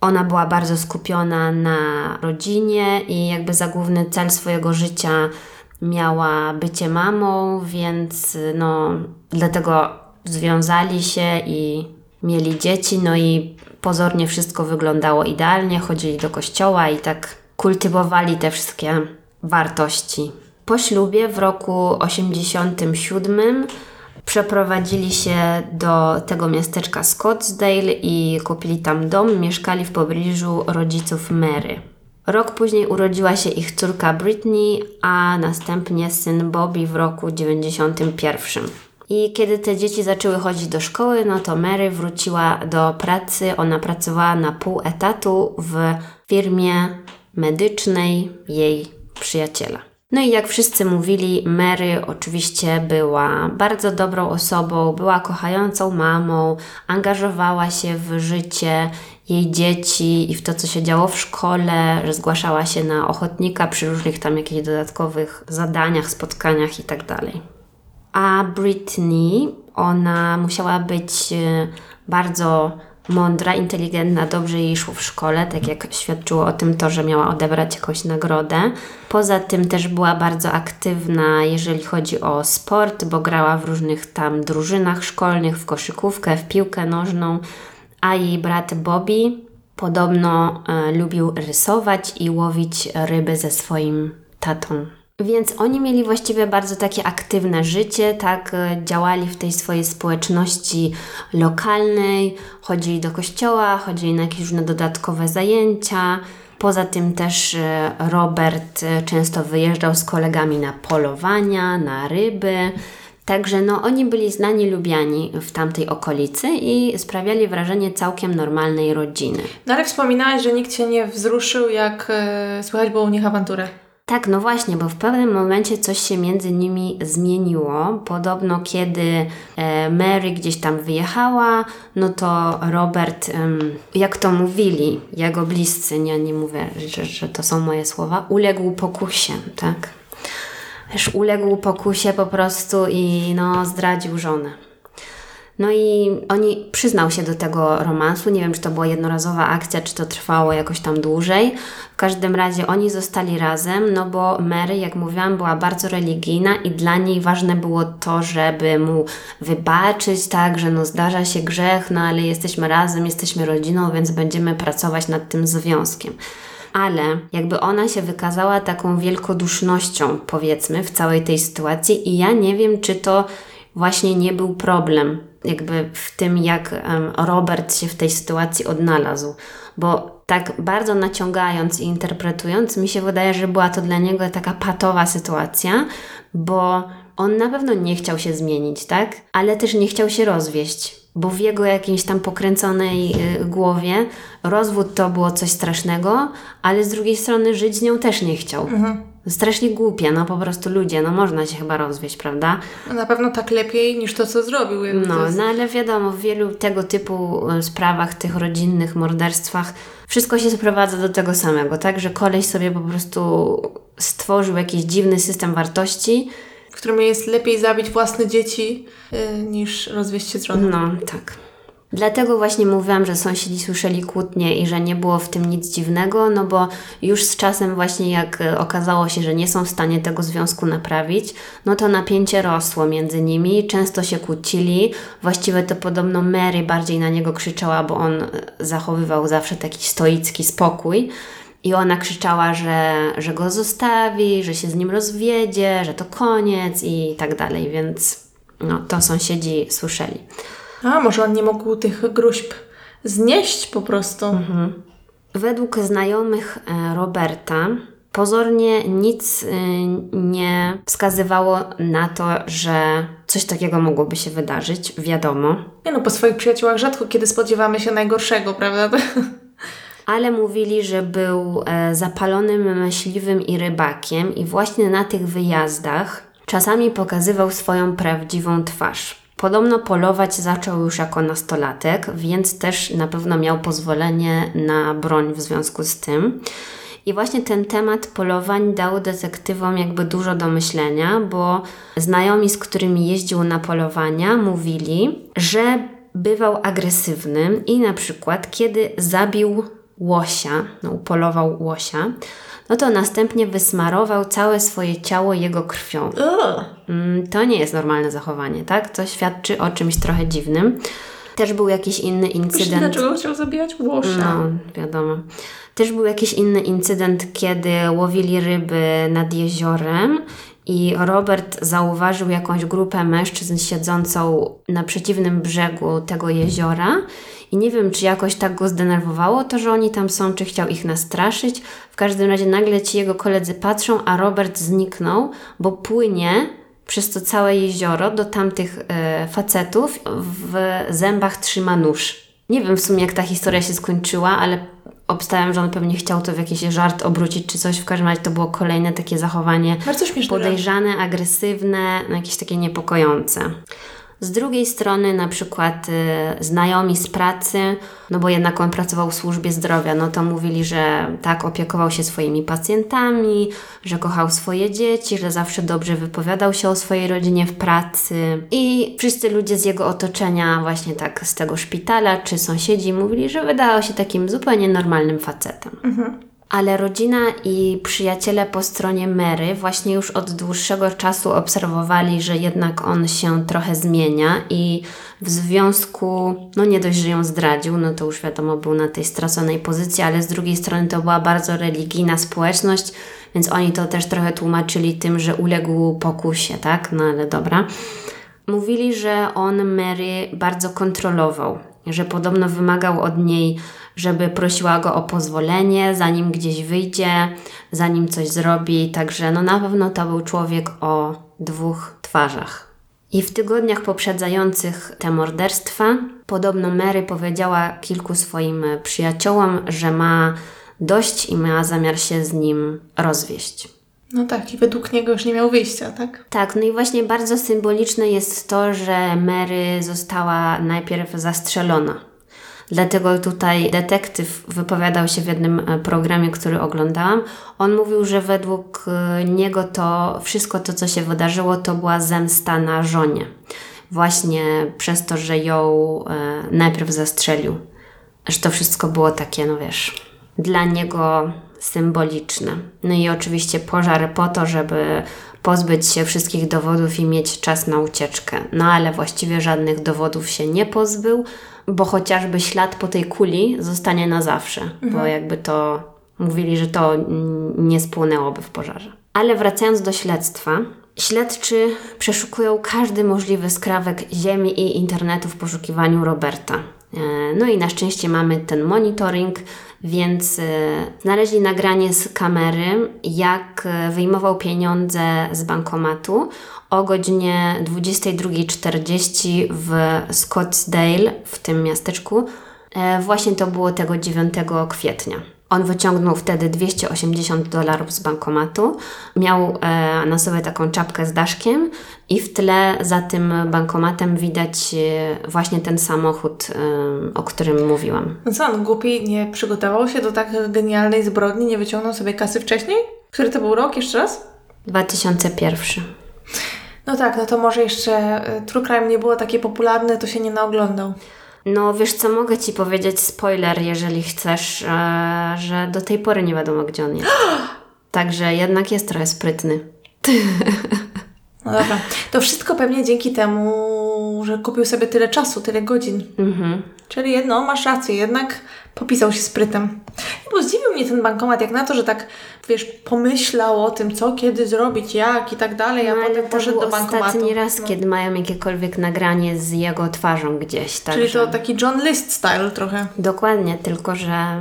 Ona była bardzo skupiona na rodzinie i jakby za główny cel swojego życia miała bycie mamą, więc no dlatego związali się i mieli dzieci, no i pozornie wszystko wyglądało idealnie, chodzili do kościoła i tak kultywowali te wszystkie wartości. Po ślubie w roku 87 przeprowadzili się do tego miasteczka Scottsdale i kupili tam dom, mieszkali w pobliżu rodziców Mary. Rok później urodziła się ich córka Britney, a następnie syn Bobby w roku 91. I kiedy te dzieci zaczęły chodzić do szkoły, no to Mary wróciła do pracy. Ona pracowała na pół etatu w firmie medycznej jej przyjaciela. No i jak wszyscy mówili, Mary oczywiście była bardzo dobrą osobą, była kochającą mamą, angażowała się w życie jej dzieci i w to, co się działo w szkole, że zgłaszała się na ochotnika przy różnych tam jakichś dodatkowych zadaniach, spotkaniach itd. A Britney, ona musiała być e, bardzo mądra, inteligentna, dobrze jej szło w szkole, tak jak świadczyło o tym to, że miała odebrać jakąś nagrodę. Poza tym też była bardzo aktywna, jeżeli chodzi o sport, bo grała w różnych tam drużynach szkolnych, w koszykówkę, w piłkę nożną, a jej brat Bobby podobno e, lubił rysować i łowić ryby ze swoim tatą. Więc oni mieli właściwie bardzo takie aktywne życie, tak e, działali w tej swojej społeczności lokalnej, chodzili do kościoła, chodzili na jakieś różne dodatkowe zajęcia. Poza tym też e, Robert e, często wyjeżdżał z kolegami na polowania, na ryby. Także no, oni byli znani, lubiani w tamtej okolicy i sprawiali wrażenie całkiem normalnej rodziny. No ale wspominałaś, że nikt się nie wzruszył, jak e, słychać było u nich awanturę. Tak, no właśnie, bo w pewnym momencie coś się między nimi zmieniło. Podobno, kiedy e, Mary gdzieś tam wyjechała, no to Robert, jak to mówili jego bliscy, nie, nie mówię, że, że to są moje słowa, uległ pokusie, tak? Wiesz, uległ pokusie po prostu i no zdradził żonę. No i oni przyznał się do tego romansu. Nie wiem, czy to była jednorazowa akcja, czy to trwało jakoś tam dłużej. W każdym razie oni zostali razem, no bo Mary, jak mówiłam, była bardzo religijna i dla niej ważne było to, żeby mu wybaczyć, tak, że no zdarza się grzech, no ale jesteśmy razem, jesteśmy rodziną, więc będziemy pracować nad tym związkiem ale jakby ona się wykazała taką wielkodusznością, powiedzmy, w całej tej sytuacji, i ja nie wiem, czy to właśnie nie był problem, jakby w tym, jak Robert się w tej sytuacji odnalazł. Bo tak bardzo naciągając i interpretując, mi się wydaje, że była to dla niego taka patowa sytuacja, bo on na pewno nie chciał się zmienić, tak? Ale też nie chciał się rozwieść, bo w jego jakiejś tam pokręconej y, głowie rozwód to było coś strasznego, ale z drugiej strony żyć z nią też nie chciał. Strasznie głupie, no po prostu ludzie, no można się chyba rozwieść, prawda? No, Na pewno tak lepiej niż to, co zrobił. No, jest- no ale wiadomo, w wielu tego typu e, sprawach, tych rodzinnych morderstwach, wszystko się sprowadza do tego samego, tak? Że koleś sobie po prostu stworzył jakiś dziwny system wartości. w którym jest lepiej zabić własne dzieci y, niż rozwieść się z żoną. No, tak. Dlatego właśnie mówiłam, że sąsiedzi słyszeli kłótnie i że nie było w tym nic dziwnego, no bo już z czasem właśnie jak e, okazało się, że nie są w stanie tego związku naprawić, no to napięcie rosło między nimi, często się kłócili. Właściwie to podobno Mary bardziej na niego krzyczała, bo on e, zachowywał zawsze taki stoicki spokój. I ona krzyczała, że, że go zostawi, że się z nim rozwiedzie, że to koniec i tak dalej, więc no, to sąsiedzi słyszeli. A może on nie mógł tych gruźb znieść po prostu. Według znajomych e, Roberta pozornie nic e, nie wskazywało na to, że coś takiego mogłoby się wydarzyć, wiadomo. Nie no, po swoich przyjaciołach rzadko kiedy spodziewamy się najgorszego, prawda? [laughs] Ale mówili, że był e, zapalonym myśliwym i rybakiem, i właśnie na tych wyjazdach czasami pokazywał swoją prawdziwą twarz. Podobno polować zaczął już jako nastolatek, więc też na pewno miał pozwolenie na broń w związku z tym. I właśnie ten temat polowań dał detektywom jakby dużo do myślenia, bo znajomi, z którymi jeździł na polowania, mówili, że bywał agresywny i na przykład kiedy zabił łosia, no, upolował łosia, no to następnie wysmarował całe swoje ciało jego krwią. Mm, To nie jest normalne zachowanie, tak? To świadczy o czymś trochę dziwnym. Też był jakiś inny incydent. dlaczego chciał zabijać łosia? No, wiadomo. Też był jakiś inny incydent, kiedy łowili ryby nad jeziorem i Robert zauważył jakąś grupę mężczyzn siedzącą na przeciwnym brzegu tego jeziora. I nie wiem, czy jakoś tak go zdenerwowało to, że oni tam są, czy chciał ich nastraszyć. W każdym razie nagle ci jego koledzy patrzą, a Robert zniknął, bo płynie przez to całe jezioro do tamtych e, facetów w zębach trzyma nóż. Nie wiem w sumie jak ta historia się skończyła, ale obstałem, że on pewnie chciał to w jakiś żart obrócić czy coś. W każdym razie to było kolejne takie zachowanie podejrzane, agresywne, no jakieś takie niepokojące. Z drugiej strony, na przykład y, znajomi z pracy, no bo jednak on pracował w służbie zdrowia, no to mówili, że tak opiekował się swoimi pacjentami, że kochał swoje dzieci, że zawsze dobrze wypowiadał się o swojej rodzinie w pracy. I wszyscy ludzie z jego otoczenia, właśnie tak z tego szpitala czy sąsiedzi, mówili, że wydawał się takim zupełnie normalnym facetem. Ale rodzina i przyjaciele po stronie Mary właśnie już od dłuższego czasu obserwowali, że jednak on się trochę zmienia i w związku, no nie dość, że ją zdradził, no to już wiadomo, był na tej straconej pozycji, ale z drugiej strony to była bardzo religijna społeczność, więc oni to też trochę tłumaczyli tym, że uległ pokusie, tak? No ale dobra. Mówili, że on Mary bardzo kontrolował, że podobno wymagał od niej, żeby prosiła go o pozwolenie, zanim gdzieś wyjdzie, zanim coś zrobi. Także no na pewno to był człowiek o dwóch twarzach. I w tygodniach poprzedzających te morderstwa, podobno Mary powiedziała kilku swoim przyjaciołom, że ma dość i miała zamiar się z nim rozwieść. No tak, i według niego już nie miał wyjścia, tak? Tak, no i właśnie bardzo symboliczne jest to, że Mary została najpierw zastrzelona. Dlatego tutaj detektyw wypowiadał się w jednym e, programie, który oglądałam. On mówił, że według e, niego to wszystko to, co się wydarzyło, to była zemsta na żonie. Właśnie przez to, że ją e, najpierw zastrzelił. Że to wszystko było takie, no wiesz, dla niego symboliczne. No i oczywiście pożar po to, żeby pozbyć się wszystkich dowodów i mieć czas na ucieczkę. No ale właściwie żadnych dowodów się nie pozbył, bo chociażby ślad po tej kuli zostanie na zawsze, bo jakby to mówili, że to nie spłonęłoby w pożarze. Ale wracając do śledztwa, śledczy przeszukują każdy możliwy skrawek ziemi i internetu w poszukiwaniu Roberta. E, No i na szczęście mamy ten monitoring, więc e, znaleźli nagranie z kamery, jak e, wyjmował pieniądze z bankomatu o godzinie 22.40 w Scottsdale, w tym miasteczku. E, Właśnie to było tego 9 kwietnia. On wyciągnął wtedy 280 dolarów z bankomatu, miał e, na sobie taką czapkę z daszkiem i w tle za tym bankomatem widać e, właśnie ten samochód, e, o którym mówiłam. No co, on głupi nie przygotował się do tak genialnej zbrodni, nie wyciągnął sobie kasy wcześniej? Który to był rok jeszcze raz? 2001. No tak, no to może jeszcze y, True Crime nie było takie popularne, to się nie naoglądał. No wiesz co, mogę Ci powiedzieć spoiler, jeżeli chcesz, e, że do tej pory nie wiadomo gdzie on jest. [gasps] Także jednak jest trochę sprytny. No dobra. To wszystko pewnie dzięki temu, że kupił sobie tyle czasu, tyle godzin. Mhm. Czyli jedno, masz rację, jednak popisał się sprytem. Bo zdziwił mnie ten bankomat, jak na to, że tak, wiesz, pomyślał o tym, co, kiedy zrobić, jak i tak dalej, a No, ale potem poszedł do bankomatu. ostatni raz, no. kiedy mają jakiekolwiek nagranie z jego twarzą gdzieś. Także... Czyli to taki John List style trochę. Dokładnie, tylko że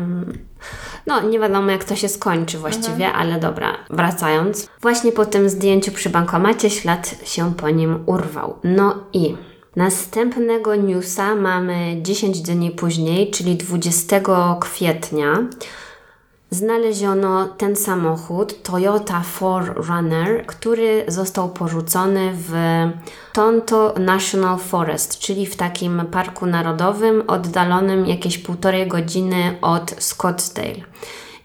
no nie wiadomo jak to się skończy właściwie, Mhm. ale dobra, wracając. Właśnie po tym zdjęciu przy bankomacie ślad się po nim urwał. No i następnego newsa mamy 10 dni później, czyli 20 kwietnia. Znaleziono ten samochód Toyota 4Runner, który został porzucony w Tonto National Forest, czyli w takim parku narodowym oddalonym jakieś półtorej godziny od Scottsdale.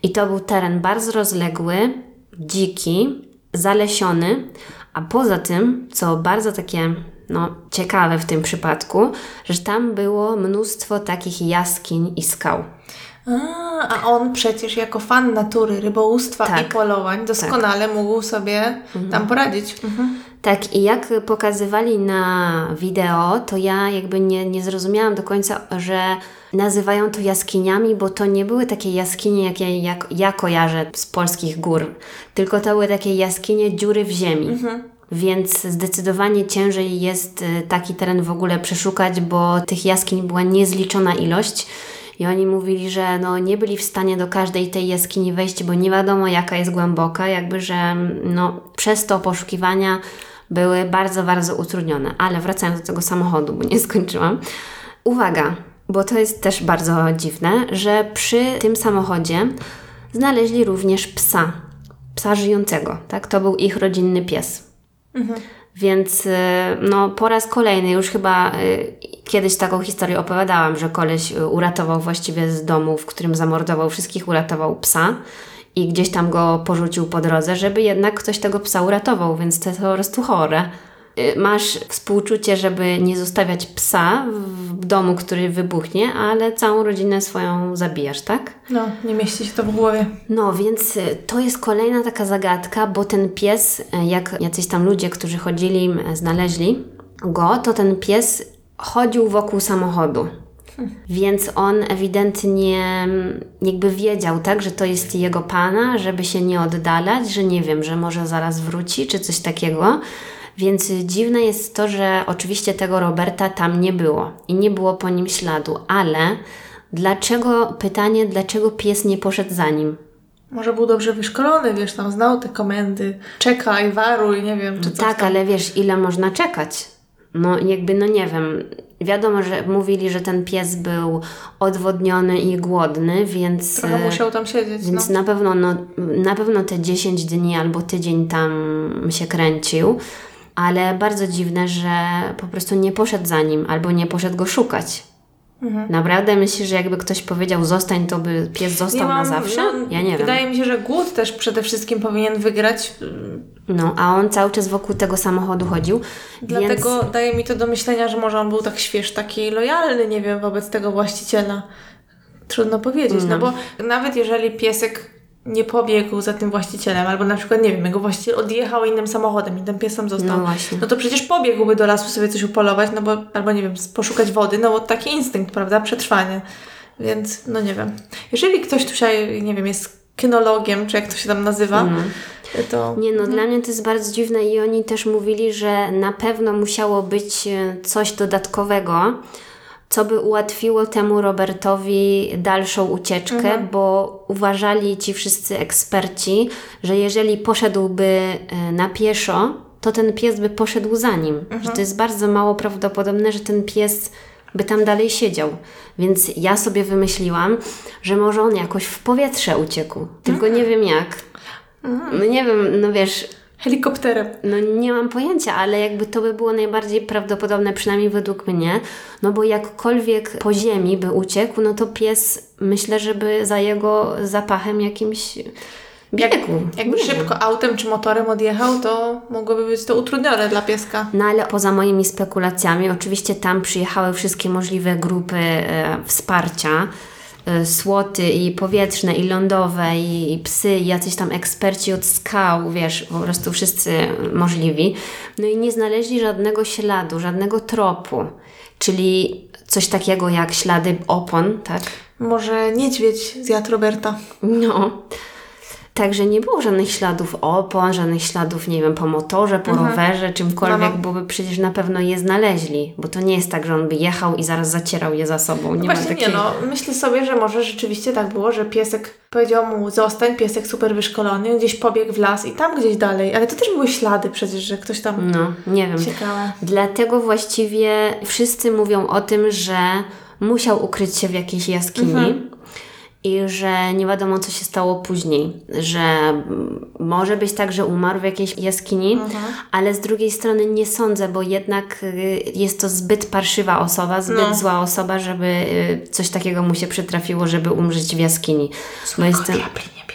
I to był teren bardzo rozległy, dziki, zalesiony, a poza tym, co bardzo takie no, ciekawe w tym przypadku, że tam było mnóstwo takich jaskiń i skał. A, a on przecież jako fan natury, rybołówstwa Tak. i polowań doskonale mógł sobie tam poradzić. Mhm. Tak, i jak pokazywali na wideo, to ja jakby nie, nie zrozumiałam do końca, że nazywają to jaskiniami, bo to nie były takie jaskinie, jakie jak, ja kojarzę z polskich gór, tylko to były takie jaskinie dziury w ziemi. Więc zdecydowanie ciężej jest y, taki teren w ogóle przeszukać, bo tych jaskiń była niezliczona ilość. I oni mówili, że no, nie byli w stanie do każdej tej jaskini wejść, bo nie wiadomo jaka jest głęboka, jakby, że no, przez to poszukiwania były bardzo, bardzo utrudnione. Ale wracając do tego samochodu, bo nie skończyłam. Uwaga, bo to jest też bardzo dziwne, że przy tym samochodzie znaleźli również psa. Psa żyjącego, tak? To był ich rodzinny pies. Więc y, no, po raz kolejny, już chyba y, kiedyś taką historię opowiadałam, że koleś y, uratował właściwie z domu, w którym zamordował wszystkich, uratował psa i gdzieś tam go porzucił po drodze, żeby jednak ktoś tego psa uratował, więc to jest po prostu chore. Y, Masz współczucie, żeby nie zostawiać psa w domu, który wybuchnie, ale całą rodzinę swoją zabijasz, tak? No, nie mieści się to w głowie. No, więc y, to jest kolejna taka zagadka, bo ten pies, y, jak jacyś tam ludzie, którzy chodzili, znaleźli go, to ten pies chodził wokół samochodu. Więc on ewidentnie jakby wiedział, tak, że to jest jego pana, żeby się nie oddalać, że nie wiem, że może zaraz wróci, czy coś takiego. Więc dziwne jest to, że oczywiście tego Roberta tam nie było i nie było po nim śladu, ale dlaczego, pytanie, dlaczego pies nie poszedł za nim? Może był dobrze wyszkolony, wiesz, tam znał te komendy. Czekaj, waruj, nie wiem, czy coś Tak, tam. ale wiesz, ile można czekać? No jakby, no nie wiem. Wiadomo, że mówili, że ten pies był odwodniony i głodny, więc... Trochę e, musiał tam siedzieć, Więc no. na pewno, no, na pewno te 10 dni albo tydzień tam się kręcił, ale bardzo dziwne, że po prostu nie poszedł za nim albo nie poszedł go szukać. Mhm. Naprawdę myślisz, że jakby ktoś powiedział zostań, to by pies został na zawsze? no, ja nie wiem. Wydaje mi się, że głód też przede wszystkim powinien wygrać. No, a on cały czas wokół tego samochodu chodził, Dlatego więc... daje mi to do myślenia, że może on był tak śwież, taki lojalny, nie wiem, wobec tego właściciela. Trudno powiedzieć, no, bo nawet jeżeli piesek nie pobiegł za tym właścicielem, albo na przykład, nie wiem, jego właściciel odjechał innym samochodem i ten pies tam został, No właśnie. no to przecież pobiegłby do lasu sobie coś upolować, no bo, albo nie wiem, poszukać wody, no bo taki instynkt, prawda, przetrwanie. Więc, no nie wiem. Jeżeli ktoś tutaj, nie wiem, jest kynologiem, czy jak to się tam nazywa, to... Nie no, dla mnie to jest bardzo dziwne i oni też mówili, że na pewno musiało być e, coś dodatkowego, co by ułatwiło temu Robertowi dalszą ucieczkę, bo uważali ci wszyscy eksperci, że jeżeli poszedłby e, na pieszo, to ten pies by poszedł za nim. Że to jest bardzo mało prawdopodobne, że ten pies by tam dalej siedział. Więc ja sobie wymyśliłam, że może on jakoś w powietrze uciekł. Tylko nie wiem jak. No nie wiem, no wiesz, Helikopterem. no nie mam pojęcia, ale jakby to by było najbardziej prawdopodobne, przynajmniej według mnie, no bo jakkolwiek po ziemi by uciekł, no to pies myślę, żeby za jego zapachem jakimś biegł. Jakby Nie szybko autem czy motorem odjechał, to mogłoby być to utrudnione dla pieska. No ale poza moimi spekulacjami, oczywiście tam przyjechały wszystkie możliwe grupy e, wsparcia, słoty i powietrzne, i lądowe, i, i psy, i jacyś tam eksperci od skał, wiesz, po prostu wszyscy możliwi. No i nie znaleźli żadnego śladu, żadnego tropu, czyli coś takiego jak ślady opon, tak? Może niedźwiedź zjadł Roberta. No. Także nie było żadnych śladów opon, żadnych śladów, nie wiem, po motorze, po rowerze, czymkolwiek, No, no. bo by przecież na pewno je znaleźli. Bo to nie jest tak, że on by jechał i zaraz zacierał je za sobą. Nie ma Właśnie takiej... nie, no. Myślę sobie, że może rzeczywiście tak było, że piesek powiedział mu zostań, piesek super wyszkolony, gdzieś pobiegł w las i tam gdzieś dalej. Ale to też były ślady przecież, że ktoś tam... No, nie wiem. Ciekawe. Dlatego właściwie wszyscy mówią o tym, że musiał ukryć się w jakiejś jaskini. Mhm. I że nie wiadomo, co się stało później. Że może być tak, że umarł w jakiejś jaskini, Mhm. ale z drugiej strony nie sądzę, bo jednak y, jest to zbyt parszywa osoba, zbyt No. zła osoba, żeby y, coś takiego mu się przytrafiło, żeby umrzeć w jaskini. Bo jestem,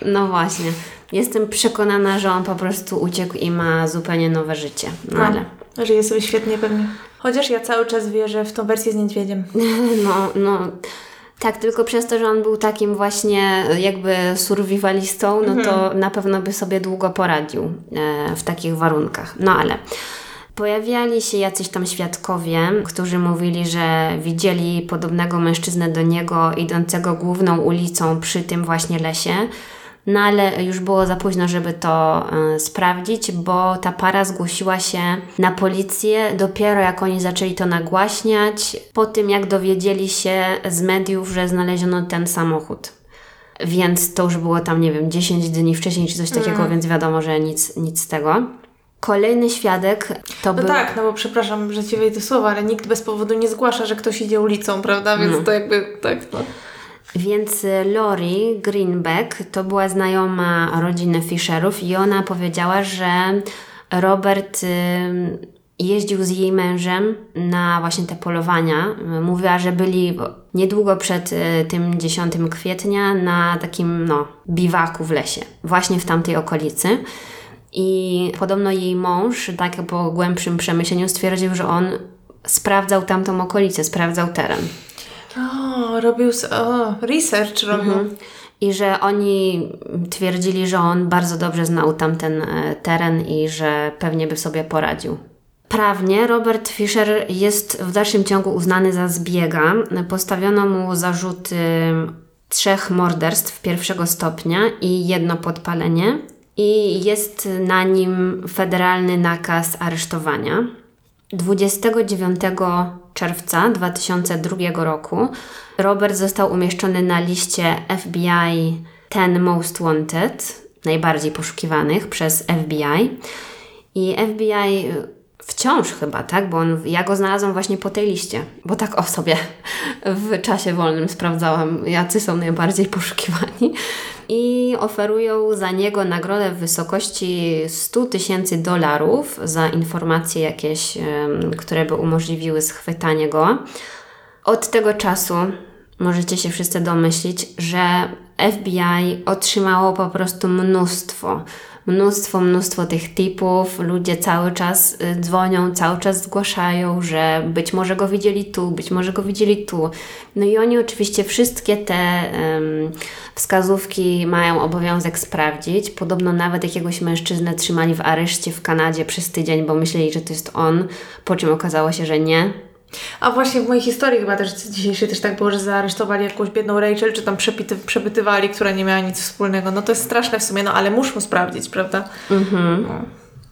no właśnie. Jestem przekonana, że on po prostu uciekł i ma zupełnie nowe życie. No ale. Żyje sobie świetnie pewnie. Chociaż ja cały czas wierzę w tą wersję z niedźwiedziem. [laughs] No, no. Tak, tylko przez to, że on był takim właśnie jakby survivalistą, no to na pewno by sobie długo poradził e, w takich warunkach. No ale pojawiali się jacyś tam świadkowie, którzy mówili, że widzieli podobnego mężczyznę do niego idącego główną ulicą przy tym właśnie lesie. No ale już było za późno, żeby to e, sprawdzić, bo ta para zgłosiła się na policję dopiero jak oni zaczęli to nagłaśniać, po tym jak dowiedzieli się z mediów, że znaleziono ten samochód. Więc to już było tam, nie wiem, 10 dni wcześniej czy coś takiego, więc wiadomo, że nic, nic z tego. Kolejny świadek to No był... tak, no bo przepraszam, że ci wejdę słowa, ale nikt bez powodu nie zgłasza, że ktoś idzie ulicą, prawda? Więc to jakby tak, no. Więc y, Lori Greenback to była znajoma rodziny Fisherów i ona powiedziała, że Robert y, jeździł z jej mężem na właśnie te polowania. Mówiła, że byli niedługo przed y, tym 10 kwietnia na takim no, biwaku w lesie, właśnie w tamtej okolicy. I podobno jej mąż, tak po głębszym przemyśleniu, stwierdził, że on sprawdzał tamtą okolicę, sprawdzał teren. O, robił, o, research robił. I że oni twierdzili, że on bardzo dobrze znał tamten e, teren i że pewnie by sobie poradził. Prawnie Robert Fisher jest w dalszym ciągu uznany za zbiega. Postawiono mu zarzuty trzech morderstw pierwszego stopnia i jedno podpalenie. I jest na nim federalny nakaz aresztowania. 29 czerwca 2002 roku Robert został umieszczony na liście FBI 10 Most Wanted, najbardziej poszukiwanych przez FBI. I FBI wciąż chyba, tak? Bo on, ja go znalazłam właśnie po tej liście, bo tak o sobie w czasie wolnym sprawdzałam, jacy są najbardziej poszukiwani. I oferują za niego nagrodę w wysokości 100 tysięcy dolarów za informacje jakieś, które by umożliwiły schwytanie go. Od tego czasu możecie się wszyscy domyślić, że FBI otrzymało po prostu mnóstwo, mnóstwo, mnóstwo tych tipów. Ludzie cały czas y, dzwonią, cały czas zgłaszają, że być może go widzieli tu, być może go widzieli tu. No i oni oczywiście wszystkie te em, wskazówki mają obowiązek sprawdzić. Podobno nawet jakiegoś mężczyznę trzymali w areszcie w Kanadzie przez tydzień, bo myśleli, że to jest on, po czym okazało się, że nie. A właśnie w mojej historii chyba też dzisiejszej też tak było, że zaaresztowali jakąś biedną Rachel, czy tam przepity, przepytywali, która nie miała nic wspólnego. No to jest straszne w sumie, no ale muszą sprawdzić, prawda?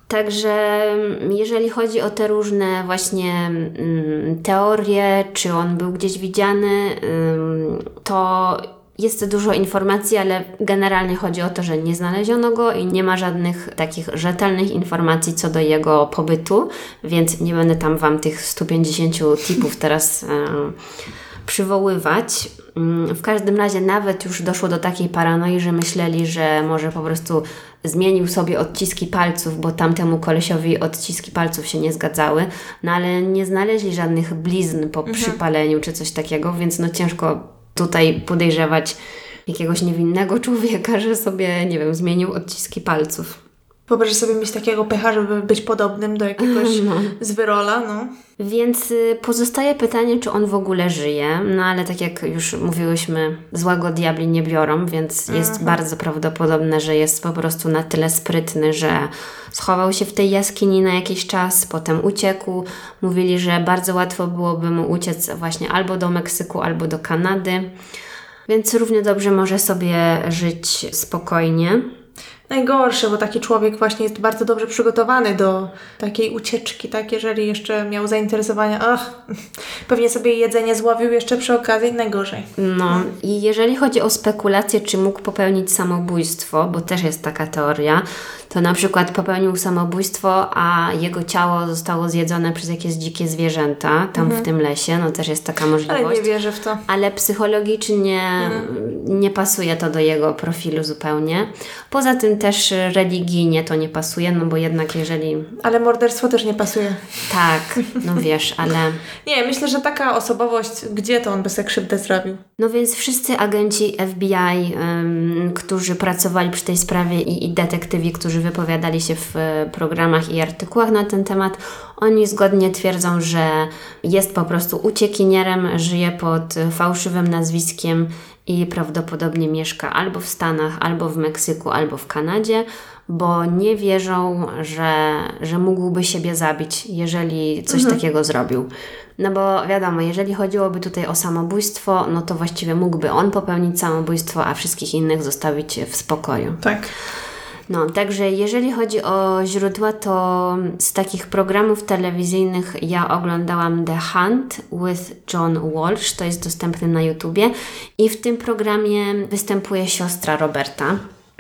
Także mm, jeżeli chodzi o te różne właśnie mm, teorie, czy on był gdzieś widziany, ym, to jest dużo informacji, ale generalnie chodzi o to, że nie znaleziono go i nie ma żadnych takich rzetelnych informacji co do jego pobytu, więc nie będę tam Wam tych 150 tipów [laughs] teraz em, przywoływać. Mm, W każdym razie nawet już doszło do takiej paranoi, że myśleli, że może po prostu zmienił sobie odciski palców, bo tamtemu kolesiowi odciski palców się nie zgadzały, no ale nie znaleźli żadnych blizn po przypaleniu czy coś takiego, więc no ciężko tutaj podejrzewać jakiegoś niewinnego człowieka, że sobie, nie wiem, zmienił odciski palców. Wyobraź sobie mieć takiego pecha, żeby być podobnym do jakiegoś [laughs] zwyrola, no. Więc y, pozostaje pytanie, czy on w ogóle żyje. No ale tak jak już mówiłyśmy, złego diabli nie biorą, więc jest bardzo prawdopodobne, że jest po prostu na tyle sprytny, że schował się w tej jaskini na jakiś czas, potem uciekł. Mówili, że bardzo łatwo byłoby mu uciec właśnie albo do Meksyku, albo do Kanady. Więc równie dobrze może sobie żyć spokojnie. Najgorsze, bo taki człowiek właśnie jest bardzo dobrze przygotowany do takiej ucieczki, tak? Jeżeli jeszcze miał zainteresowania, ach, [laughs] pewnie sobie jedzenie złowił jeszcze przy okazji, najgorzej. No i jeżeli chodzi o spekulację, czy mógł popełnić samobójstwo, bo też jest taka teoria, to na przykład popełnił samobójstwo, a jego ciało zostało zjedzone przez jakieś dzikie zwierzęta tam w tym lesie, no też jest taka Ale możliwość. nie wierzę w to. Ale psychologicznie nie pasuje to do jego profilu zupełnie. Poza tym też religijnie to nie pasuje, no bo jednak jeżeli... Ale morderstwo też nie pasuje. Tak, no wiesz, ale... [laughs] Nie, myślę, że taka osobowość, gdzie to on by sobie krzywdę zrobił? No więc wszyscy agenci FBI, ym, którzy pracowali przy tej sprawie i, i detektywi, którzy wypowiadali się w e, programach i artykułach na ten temat, oni zgodnie twierdzą, że jest po prostu uciekinierem, żyje pod fałszywym nazwiskiem i prawdopodobnie mieszka albo w Stanach, albo w Meksyku, albo w Kanadzie, bo nie wierzą, że, że mógłby siebie zabić, jeżeli coś takiego zrobił. No bo wiadomo, jeżeli chodziłoby tutaj o samobójstwo, no to właściwie mógłby on popełnić samobójstwo, a wszystkich innych zostawić w spokoju. Tak. No, także jeżeli chodzi o źródła, to z takich programów telewizyjnych ja oglądałam The Hunt with John Walsh, to jest dostępne na YouTubie i w tym programie występuje siostra Roberta.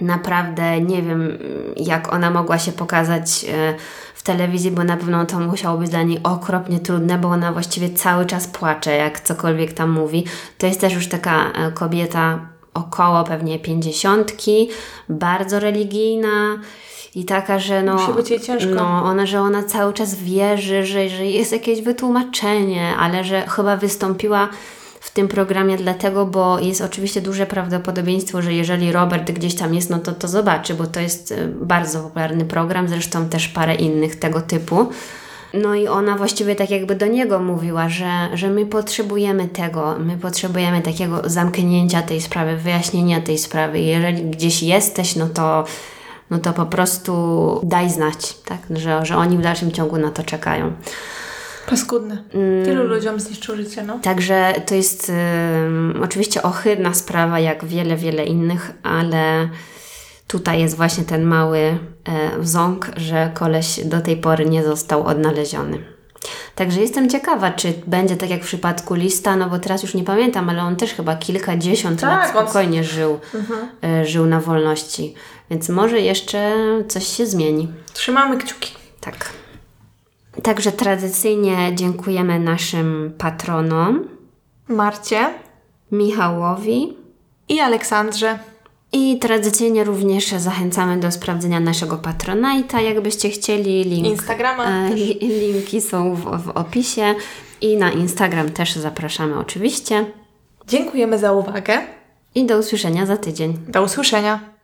Naprawdę nie wiem, jak ona mogła się pokazać e, w telewizji, bo na pewno to musiało być dla niej okropnie trudne, bo ona właściwie cały czas płacze, jak cokolwiek tam mówi. To jest też już taka e, kobieta około pewnie pięćdziesiątki, bardzo religijna i taka, że no... Musi być jej ciężko. No, ona, że ona cały czas wierzy, że, że jest jakieś wytłumaczenie, ale że chyba wystąpiła w tym programie dlatego, bo jest oczywiście duże prawdopodobieństwo, że jeżeli Robert gdzieś tam jest, no to to zobaczy, bo to jest y, bardzo popularny program, zresztą też parę innych tego typu. No i ona właściwie tak jakby do niego mówiła, że, że my potrzebujemy tego, my potrzebujemy takiego zamknięcia tej sprawy, wyjaśnienia tej sprawy. Jeżeli gdzieś jesteś, no to, no to po prostu daj znać, tak? że, że oni w dalszym ciągu na to czekają. Paskudne. Tylu ludziom zniszczył życie, no. Także to jest ym, oczywiście ohydna sprawa, jak wiele, wiele innych, ale tutaj jest właśnie ten mały e, ząg, że koleś do tej pory nie został odnaleziony. Także jestem ciekawa, czy będzie tak jak w przypadku Lista, no bo teraz już nie pamiętam, ale on też chyba kilkadziesiąt Tak, lat on- Mhm. spokojnie żył, e, żył na wolności. Więc może jeszcze coś się zmieni. Trzymamy kciuki. Tak. Także tradycyjnie dziękujemy naszym patronom. Marcie Michałowi. i Aleksandrze. I tradycyjnie również zachęcamy do sprawdzenia naszego Patronite'a, jakbyście chcieli. Link, Instagrama e, linki są w, w opisie i na Instagram też zapraszamy oczywiście. Dziękujemy za uwagę. I do usłyszenia za tydzień. Do usłyszenia.